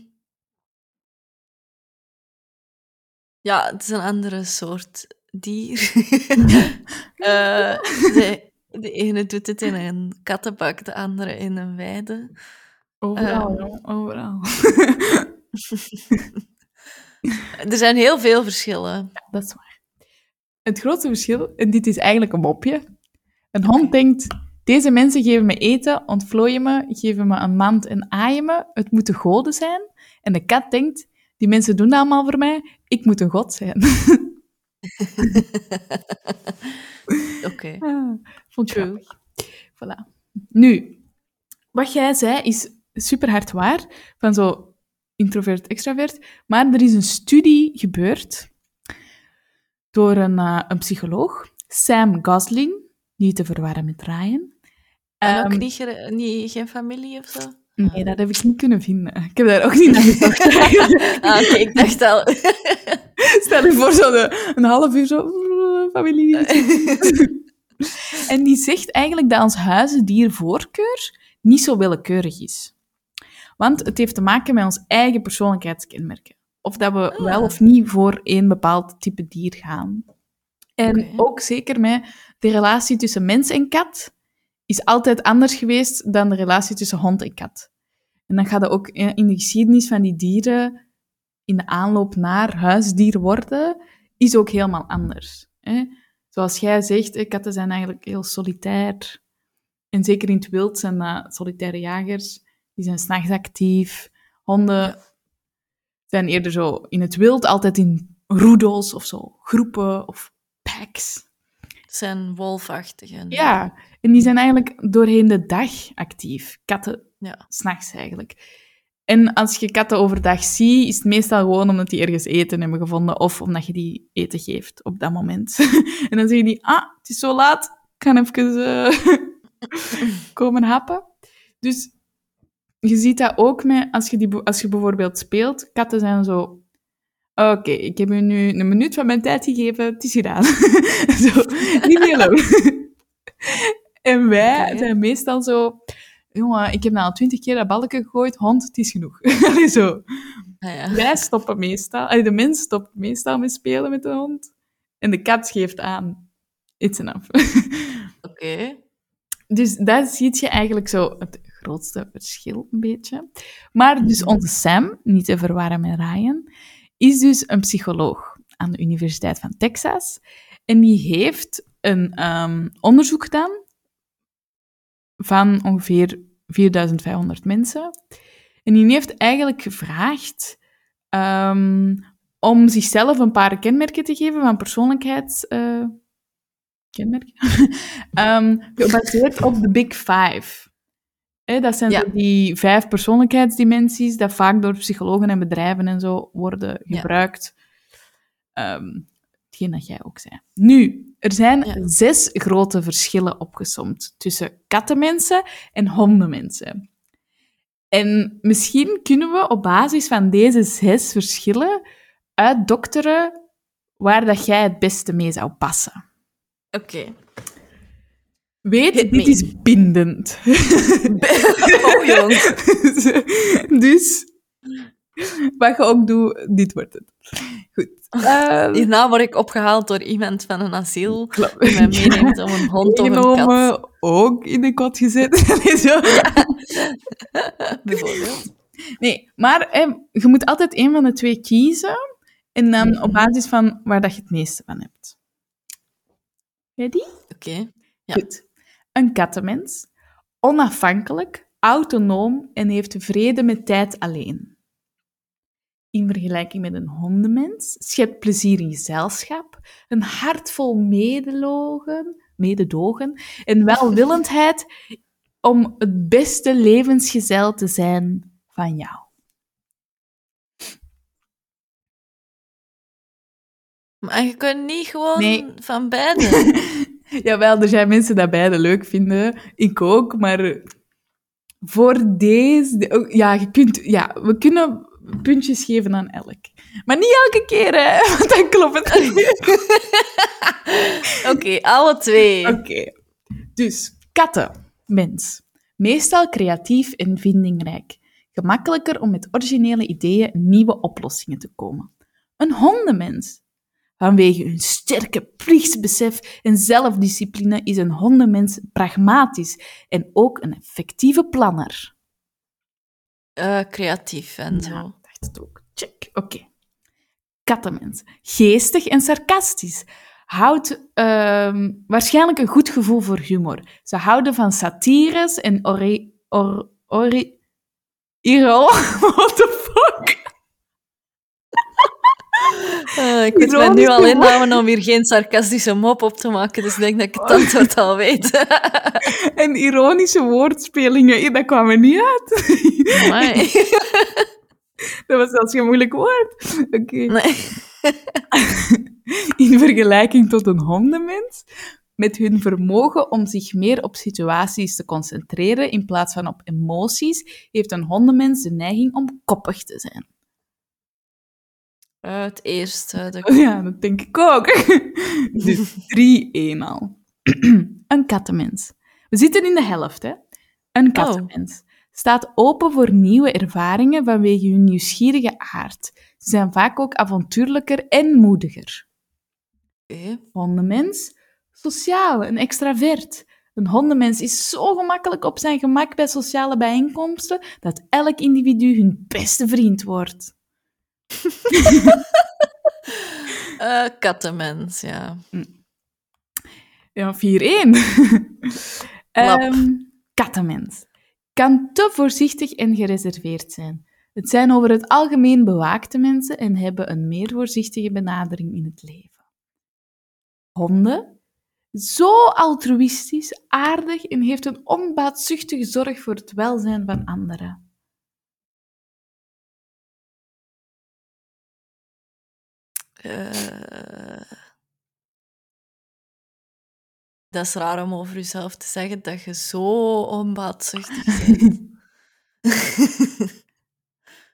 ja, het is een andere soort dier. Eh, de, de ene doet het in een kattenbak, de andere in een weide. Overal, ja, overal. Er zijn heel veel verschillen. Dat is waar. Het grootste verschil, en dit is eigenlijk een mopje. Een hond denkt, deze mensen geven me eten, ontvlooien me, geven me een mand en aaien me. Het moeten goden zijn. En de kat denkt, die mensen doen dat allemaal voor mij, ik moet een god zijn. Oké. Ah, vond grappig. Voilà. Nu, wat jij zei is super hard waar, van zo introvert, extravert. Maar er is een studie gebeurd door een, eh, een psycholoog, Sam Gosling, niet te verwarren met Ryan. En ook Ehm, niet, gere- niet, geen familie of zo? Nee, dat heb ik niet kunnen vinden. Ik heb daar ook niet naar gezocht. Ah, oké, ik dacht al. Stel je voor zo een half uur zo, "Mm, familie. En die zegt eigenlijk dat ons huisdiervoorkeur niet zo willekeurig is. Want het heeft te maken met ons eigen persoonlijkheidskenmerken. Of dat we wel of niet voor één bepaald type dier gaan. En ook zeker met de relatie tussen mens en kat is altijd anders geweest dan de relatie tussen hond en kat. En dan gaat het ook in de geschiedenis van die dieren, in de aanloop naar huisdier worden, is ook helemaal anders. Hè? Zoals jij zegt, katten zijn eigenlijk heel solitair. En zeker in het wild zijn dat solitaire jagers. Die zijn s'nachts actief. Honden zijn eerder zo in het wild, altijd in roedels of zo, groepen of packs. Het zijn wolfachtigen. Ja, en die zijn eigenlijk doorheen de dag actief. Katten Ja. s'nachts eigenlijk. En als je katten overdag ziet, is het meestal gewoon omdat die ergens eten hebben gevonden of omdat je die eten geeft op dat moment. en dan zeggen die, ah, het is zo laat, ik kan even eh, komen happen. Dus je ziet dat ook met, als je, die, als je bijvoorbeeld speelt, katten zijn zo... Oké, ik heb u nu een minuut van mijn tijd gegeven, het is gedaan. zo, niet meer lang. en wij zijn meestal zo... Jongen, ik heb nou al twintig keer dat balken gegooid, hond, het is genoeg. Allee, zo. Ah, ja. Wij stoppen meestal... allee, de mens stopt meestal met spelen met de hond. En de kat geeft aan. It's enough. Oké. Dus daar zie je eigenlijk zo het grootste verschil een beetje. Maar dus onze Sam, niet te verwarren met Ryan, is dus een psycholoog aan de Universiteit van Texas. En die heeft een ehm, onderzoek gedaan van ongeveer 4500 mensen. En die heeft eigenlijk gevraagd ehm, om zichzelf een paar kenmerken te geven van persoonlijkheids... eh, kenmerken? Ehm, gebaseerd op de Big Five. Hè, dat zijn Ja. die vijf persoonlijkheidsdimensies dat vaak door psychologen en bedrijven en zo worden Ja. gebruikt. Ehm hetgeen dat jij ook zei. Nu, er zijn Ja. zes grote verschillen opgesomd tussen kattenmensen en hondenmensen. En misschien kunnen we op basis van deze zes verschillen uitdokteren waar dat jij het beste mee zou passen. Oké. Weet, Hit dit me. is bindend. oh, jong. dus, wat je ook doet, dit wordt het. Goed. Eh, Hierna word ik opgehaald door iemand van een asiel die mij meeneemt om een hond of een kat, ook in de kot gezet. Nee, zo. bijvoorbeeld. Nee, maar eh, je moet altijd een van de twee kiezen. En dan Mhm. op basis van waar dat je het meeste van hebt. Ready? Oké. Ja. Goed. Een kattenmens. Onafhankelijk, autonoom en heeft vrede met tijd alleen. In vergelijking met een hondenmens schept plezier in gezelschap, een hart vol medelogen, mededogen en welwillendheid om het beste levensgezel te zijn van jou. Maar je kunt niet gewoon Nee. van beide. Jawel, er zijn mensen die beide leuk vinden. Ik ook, maar voor deze... Ja, je kunt, ja, we kunnen puntjes geven aan elk. Maar niet elke keer, hè. Want dan klopt het niet. Oké, alle twee. Oké. Dus, katten. Mens. Meestal creatief en vindingrijk. Gemakkelijker om met originele ideeën en nieuwe oplossingen te komen. Een hondenmens. Vanwege hun sterke plichtsbesef en zelfdiscipline is een hondenmens pragmatisch en ook een effectieve planner. Eh, creatief en zo. Ja, dacht het ook. Check. Oké. Kattenmens. Geestig en sarcastisch. Houdt ehm, waarschijnlijk een goed gevoel voor humor. Ze houden van satires en ori... Or, ori Iro? What the fuck? Eh, ik moet mij nu al inhouden om hier geen sarcastische mop op te maken, dus ik denk dat ik het antwoord al weet. En ironische woordspelingen, eh, dat kwam er niet uit. Dat was zelfs geen moeilijk woord. Oké. Nee. In vergelijking tot een hondenmens, met hun vermogen om zich meer op situaties te concentreren in plaats van op emoties, heeft een hondenmens de neiging om koppig te zijn. Eh, het eerste. De... Ja, dat denk ik ook. Dus drie eenmaal. Een kattenmens. We zitten in de helft, hè? Een kattenmens. Staat open voor nieuwe ervaringen vanwege hun nieuwsgierige aard. Ze zijn vaak ook avontuurlijker en moediger. Oké. Hondenmens. Sociaal, een extravert. Een hondenmens is zo gemakkelijk op zijn gemak bij sociale bijeenkomsten dat elk individu hun beste vriend wordt. Eh, kattenmens, ja. Ja, 4-1. Ehm, kattenmens. Kan te voorzichtig en gereserveerd zijn. Het zijn over het algemeen bewaakte mensen en hebben een meer voorzichtige benadering in het leven. Honden. Zo altruïstisch, aardig en heeft een onbaatzuchtige zorg voor het welzijn van anderen. Eh, dat is raar om over jezelf te zeggen dat je zo onbaatzuchtig bent.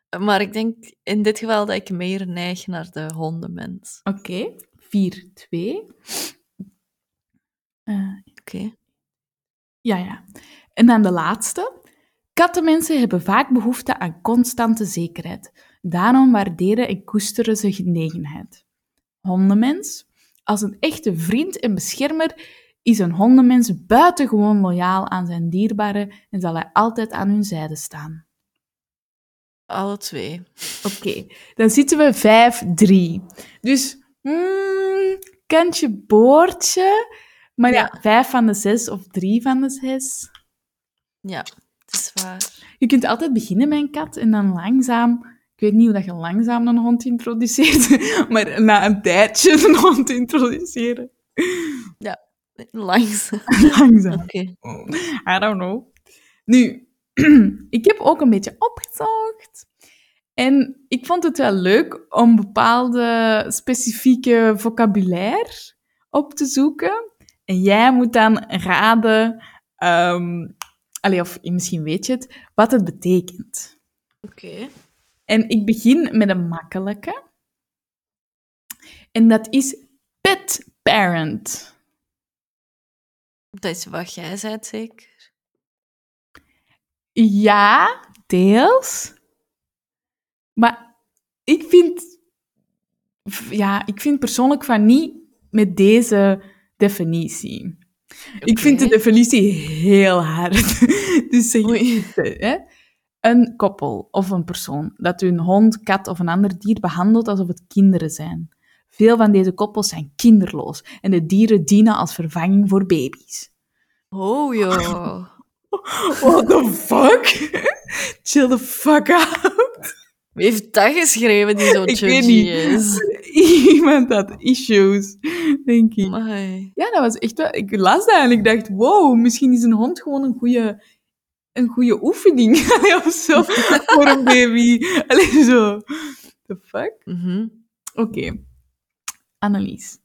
maar ik denk in dit geval dat ik meer neig naar de hondenmens. Oké, 4-2. Eh, Oké. Ja, ja. En dan de laatste. Kattenmensen hebben vaak behoefte aan constante zekerheid. Daarom waarderen en koesteren ze genegenheid. Hondenmens. Als een echte vriend en beschermer is een hondenmens buitengewoon loyaal aan zijn dierbaren en zal hij altijd aan hun zijde staan. Alle twee. Oké, dan zitten we 5-3. Dus, mm, kantje boordje. Maar ja, Ja. vijf van de zes of drie van de zes. Ja. Het is waar. Je kunt altijd beginnen met een kat en dan langzaam... Ik weet niet hoe dat je langzaam een hond introduceert, maar na een tijdje een hond introduceren. Langs. Langzaam. Oké. I don't know. Nu, ik heb ook een beetje opgezocht. En ik vond het wel leuk om bepaalde specifieke vocabulaire op te zoeken. En jij moet dan raden, allee, of misschien weet je het, wat het betekent. Oké. En ik begin met een makkelijke. En dat is pet parent. Dat is wat jij zei, zeker? Ja, deels. Maar ik vind, ja, ik vind persoonlijk van niet met deze definitie. Ik vind de definitie heel hard. dus zeg hè? Een koppel of een persoon dat hun hond, kat of een ander dier behandelt alsof het kinderen zijn. Veel van deze koppels zijn kinderloos en de dieren dienen als vervanging voor baby's. Oh, joh. What the fuck? Chill the fuck out. Wie heeft dat geschreven die zo niet. is? Iemand had issues, denk ik. Amai. Ja, dat was echt wel... Ik las dat en ik dacht, wow, misschien is een hond gewoon een goede een goede oefening of zo voor een baby. Allee, zo. The fuck? Mhm. Oké. Annelies,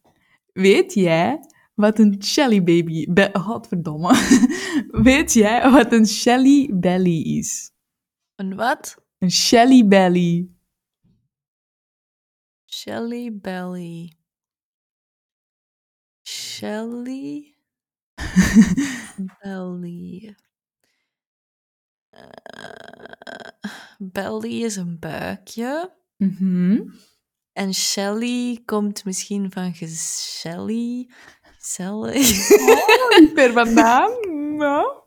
weet jij wat een Shelly baby... Be Godverdomme. weet jij wat een Shelly belly is? Een wat? Een Shelly belly. Shelly Belly. Shelly Belly. Eh, belly is een buikje. Mhm. En Shelly komt misschien van gezellig. Gezellig. Per vandaan. Ja.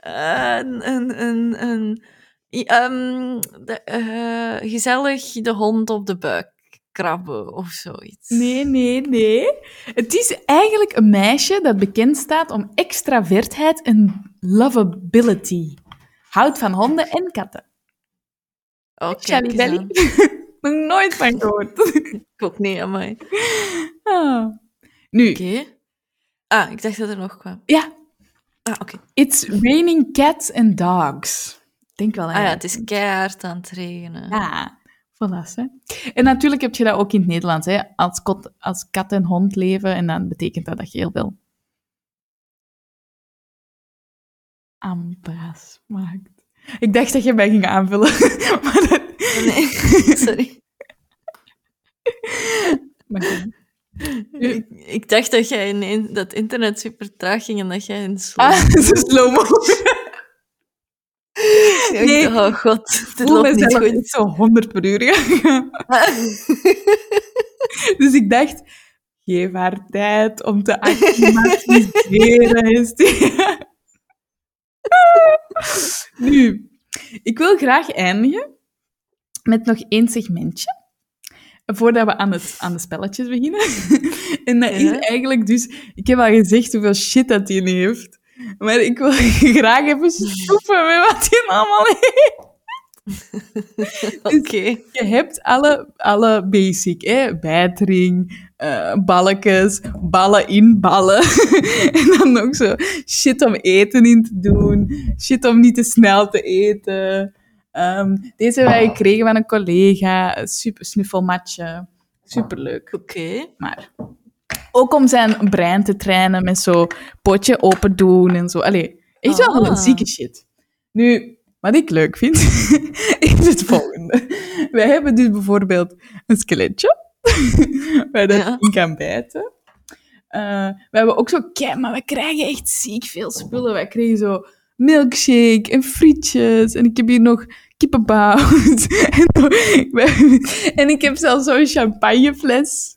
een, een, een, ehm, de, eh, gezellig de hond op de buik krabben of zoiets. Nee, nee, nee. Het is eigenlijk een meisje dat bekend staat om extravertheid en lovability. Houdt van honden en katten. Oh, Shelly kijk eens Belly. aan. Nog nooit van gehoord. Ik ook niet aan mij. Ah. Nu, Oké. Ah, ik dacht dat er nog kwam. ja. Ah, oké. It's raining cats and dogs. Ik Denk wel. Ah ja, het is keihard aan het regenen. Ja, voilà. Hè. En natuurlijk heb je dat ook in het Nederlands. Hè. Als, kot, als kat en hond leven, en dan betekent dat dat je heel veel aanbaas maakt. Ik dacht dat je mij ging aanvullen. maar dat... Nee, sorry. maar. Ik, ik dacht dat jij in, dat internet super traag ging en dat jij in slow. Ah. Ik nee. oh god, dit voel loopt niet goed. echt zo 100 per uur. Dus ik dacht, geef haar tijd om te acclimatiseren. Nu, ik wil graag eindigen met nog één segmentje. Voordat we aan, het, aan de spelletjes beginnen. en dat Ja. is eigenlijk dus... Ik heb al gezegd hoeveel shit dat hij heeft. Maar ik wil graag even stoepen met wat hij allemaal heeft. Oké. Je hebt alle, alle basic, hè? bijtering, eh, balletjes, ballen in ballen. en dan nog zo shit om eten in te doen, shit om niet te snel te eten. Ehm, deze hebben wij gekregen van een collega, super snuffelmatje. Superleuk. Oké. Maar ook om zijn brein te trainen met zo potje open doen en zo. Allee, echt wel Ah. een zieke shit. Nu, wat ik leuk vind, is het volgende. Wij hebben dus bijvoorbeeld een skeletje, waar dat Ja. in kan bijten. Eh, we hebben ook zo, kijk, maar we krijgen echt ziek veel spullen. Wij kregen zo milkshake en frietjes. En ik heb hier nog kippenbout. en, en ik heb zelfs zo'n champagnefles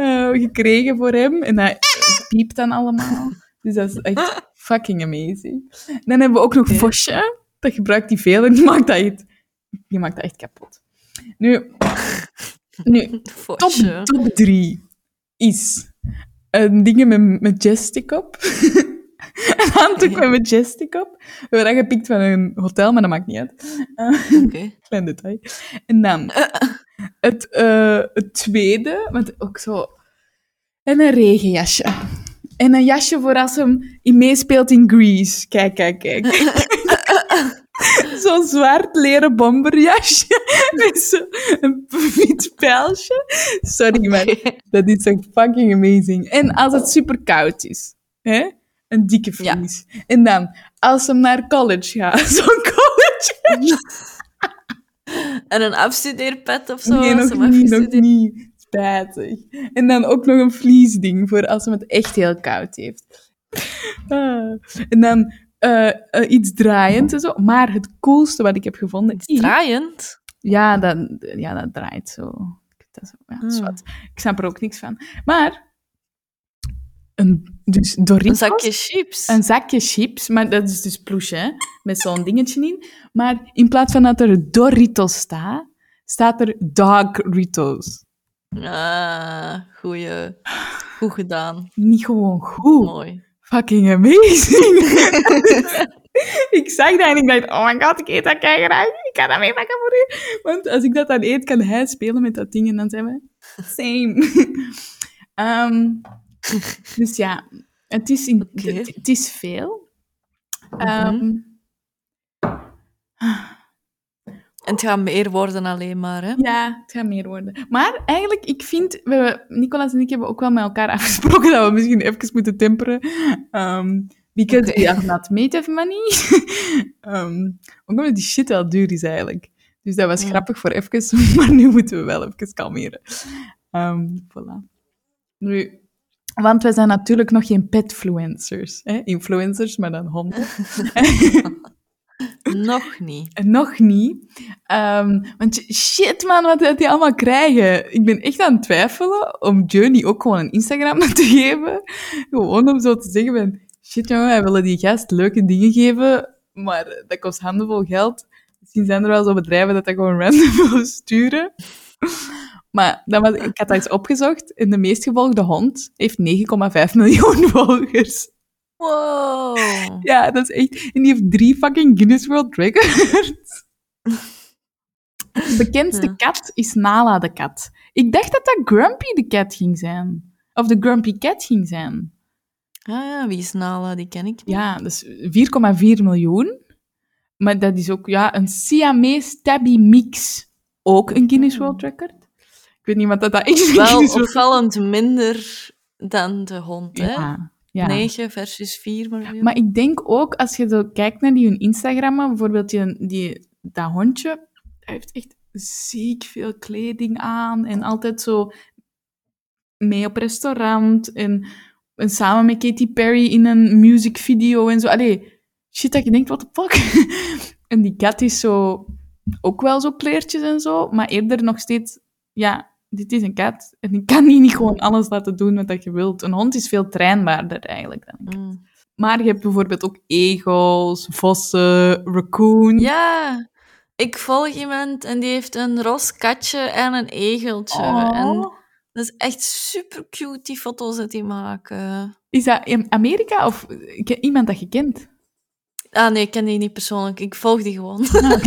eh, gekregen voor hem. En dat piept dan allemaal. Dus dat is echt fucking amazing. En dan hebben we ook nog. Vosje. Dat gebruikt hij veel en die maakt dat echt, die maakt dat echt kapot. Nu, nu top, top drie is een dingen met Majestic op. Een handdoek met Majestic op. We hebben dat gepikt van een hotel, maar dat maakt niet uit. Eh, Oké. klein detail. En dan het, eh, het tweede, want ook zo... En een regenjasje. En een jasje voor als hem in meespeelt in Grease. Kijk, kijk, kijk. Zo'n zwart leren bomberjasje met zo'n wit pijltje. Sorry, maar dat is echt fucking amazing. En als het super koud is, hè? een dikke Ja. vries. En dan, als hem naar college gaat, zo'n college En een afstudeerpet of zo? Nee, nog niet, nog niet. Spijtig. En dan ook nog een vliesding voor als hem het echt heel koud heeft. Ah. En dan eh, eh, iets draaiend en zo. Maar het coolste wat ik heb gevonden is... Draaiend? Ja, dat, ja, dat draait zo. Dat is, ja, Hmm. zwart. Ik snap er ook niks van. Maar... Een, dus Doritos... Een zakje chips? Een zakje chips, maar dat is dus ploesje, hè, met zo'n dingetje in. Maar in plaats van dat er Doritos staat, staat er Dogritos. Ah, goeie. Goed gedaan. Niet gewoon goed. Mooi. Fucking amazing. ik zag dat en ik dacht, oh my god, ik eet dat graag. Ik kan dat meepakken voor u. Want als ik dat dan eet, kan hij spelen met dat ding en dan zijn we same. Ehm, dus ja, het is, in, het, het is veel. Mhm. Ehm, En het gaat meer worden alleen maar, hè? Ja, het gaat meer worden. Maar eigenlijk, ik vind... We, Nicolas en ik hebben ook wel met elkaar afgesproken dat we misschien even moeten temperen. Um, because Oké. we have not made of money. um, omdat die shit wel duur is eigenlijk. Dus dat was Ja. grappig voor even, maar nu moeten we wel even kalmeren. Um, voilà. Nu... Want wij zijn natuurlijk nog geen petfluencers. Hè? Influencers, maar dan honden. Nog niet. Nog niet. Ehm, want shit man, wat gaat die allemaal krijgen? Ik ben echt aan het twijfelen om Journey ook gewoon een Instagram te geven. Gewoon om zo te zeggen van, shit jongen, wij willen die gast leuke dingen geven, maar dat kost handenvol geld. Misschien zijn er wel zo bedrijven dat dat gewoon random willen sturen. Maar dat was, ik had dat eens opgezocht en de meest gevolgde hond heeft 9,5 miljoen volgers. Wow. Ja, dat is echt... En die heeft drie fucking Guinness World Records. De bekendste Ja. kat is Nala de kat. Ik dacht dat dat Grumpy de kat ging zijn. Of de Grumpy Cat ging zijn. Ah, ja, wie is Nala? Die ken ik niet. Ja, dus 4,4 miljoen. Maar dat is ook ja, een Siamese Tabby Mix. Ook een Guinness World Record. Weet niet wat dat, dat is. Wel opvallend minder dan de hond, hè? Ja, ja. 9 versus 4, maar Maar ik denk ook, als je zo kijkt naar die hun Instagram, bijvoorbeeld die, die, dat hondje, hij heeft echt ziek veel kleding aan en altijd zo mee op restaurant en, en samen met Katy Perry in een music video en zo. Allee, shit dat je denkt, what the fuck? en die kat is zo, ook wel zo kleertjes en zo, maar eerder nog steeds, ja, dit is een kat en ik kan die niet gewoon alles laten doen wat dat je wilt. Een hond is veel trainbaarder eigenlijk dan een kat. Mm. Maar je hebt bijvoorbeeld ook egels, vossen, raccoon. Ja, ik volg iemand en die heeft een ros katje en een egeltje. Oh. En dat is echt super cute, die foto's dat die maken. Is dat in Amerika of iemand dat je kent? Ah nee, ik ken die niet persoonlijk. Ik volg die gewoon. Ah,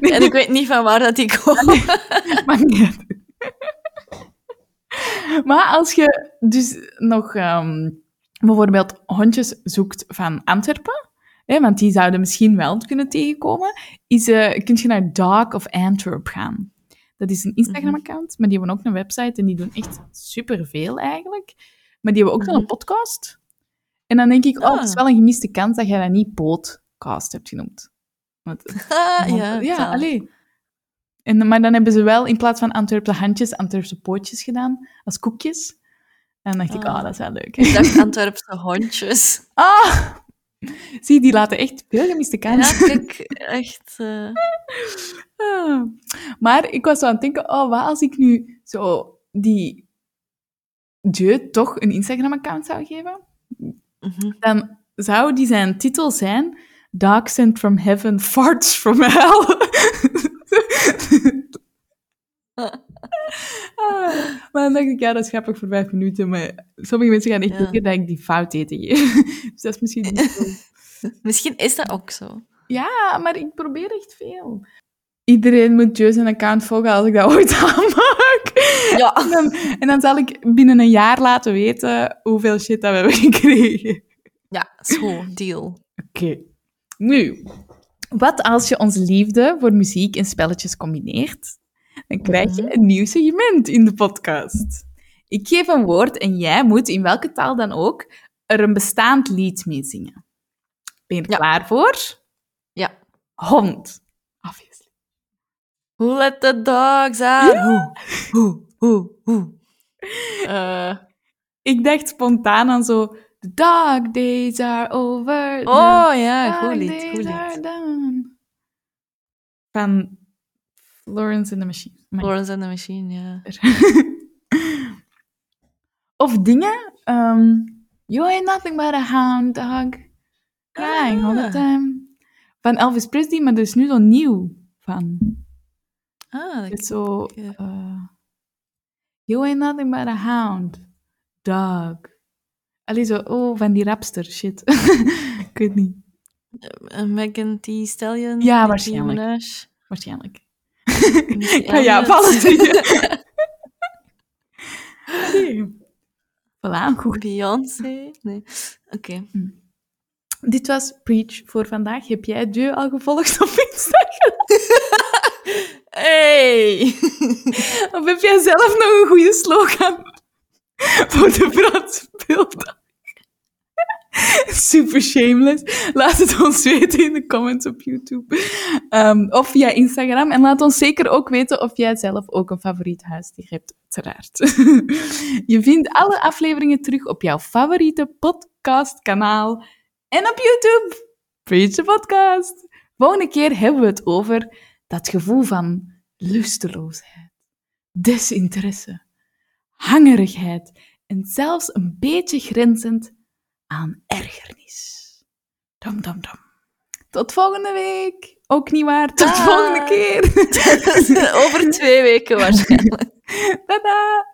en ik weet niet van waar dat die komen. maakt niet uit. Maar als je dus nog ehm, bijvoorbeeld hondjes zoekt van Antwerpen, hè, want die zouden misschien wel kunnen tegenkomen, is, eh kun je naar Dog of Antwerp gaan. Dat is een Instagram-account, maar die hebben ook een website en die doen echt superveel eigenlijk. Maar die hebben ook wel een Mhm. podcast. En dan denk ik, oh, Ah. het is wel een gemiste kans dat jij dat niet podcast hebt genoemd. Want Ah, ja, ja allee. En, maar dan hebben ze wel in plaats van Antwerpse handjes, Antwerpse pootjes gedaan, als koekjes. En dan dacht ik, Ah. ah, dat is wel leuk. Ik dacht Antwerpse hondjes. Ah! Zie, die laten echt veel gemiste Ja, kansen. kijk, echt... eh, Ah. Maar ik was zo aan het denken, oh, wat als ik nu zo die Dieu toch een Instagram-account zou geven? mhm. Dan zou die zijn titel zijn Dog sent from heaven, farts from hell. Ah. Maar dan dacht ik, ja, dat is grappig voor vijf minuten. Maar sommige mensen gaan echt Ja. denken dat ik die fout eten geef. Dus dat is misschien niet zo... Misschien is dat ook zo. Ja, maar ik probeer echt veel. Iedereen moet Joe zijn account volgen als ik dat ooit aanmaak. Ja. En dan, en dan zal ik binnen een jaar laten weten hoeveel shit dat we hebben gekregen. Ja, zo, deal. Oké. Nu, wat als je onze liefde voor muziek en spelletjes combineert? Dan krijg je Mhm. een nieuw segment in de podcast. Ik geef een woord en jij moet, in welke taal dan ook, er een bestaand lied mee zingen. Ben je er Ja. klaar voor? Ja. Hond. Obviously. Who let the dogs out? Hoe, hoe, hoe, hoe. Eh, Ik dacht spontaan aan zo... The dog days are over. oh ja, goed lied, goed lied. done. Van Florence and the Machine. Florence and the Machine, ja. of dingen. ehm, you ain't nothing but a hound dog. Crying all the Ah. time. Van Elvis Presley, maar er is nu zo nieuw van. Ah, dat is zo... Ja. eh, you ain't nothing but a hound dog. Allee, zo... Oh, van die rapster shit. Ik weet niet. uh, Megan Thee Stallion. Ja, waarschijnlijk. Waarschijnlijk. Ja, Elliott. vallen. Oké. Voilà, goed. Beyoncé? Nee. Oké. Dit was Preach voor vandaag. Heb jij Dieu al gevolgd op Instagram? Hey! Of heb jij zelf nog een goede slogan voor de Franse beelden? Super shameless. Laat het ons weten in de comments op YouTube. Ehm, of via Instagram. En laat ons zeker ook weten of jij zelf ook een favoriet huisdier hebt, uiteraard. Je vindt alle afleveringen terug op jouw favoriete podcastkanaal en op YouTube. Preach Podcast. Volgende keer hebben we het over dat gevoel van lusteloosheid, desinteresse, hangerigheid en zelfs een beetje grenzend aan ergernis. Dam, dam, dam. Tot volgende week. Ook niet waar. Tot Dag. volgende keer. Over twee weken waarschijnlijk. Tada.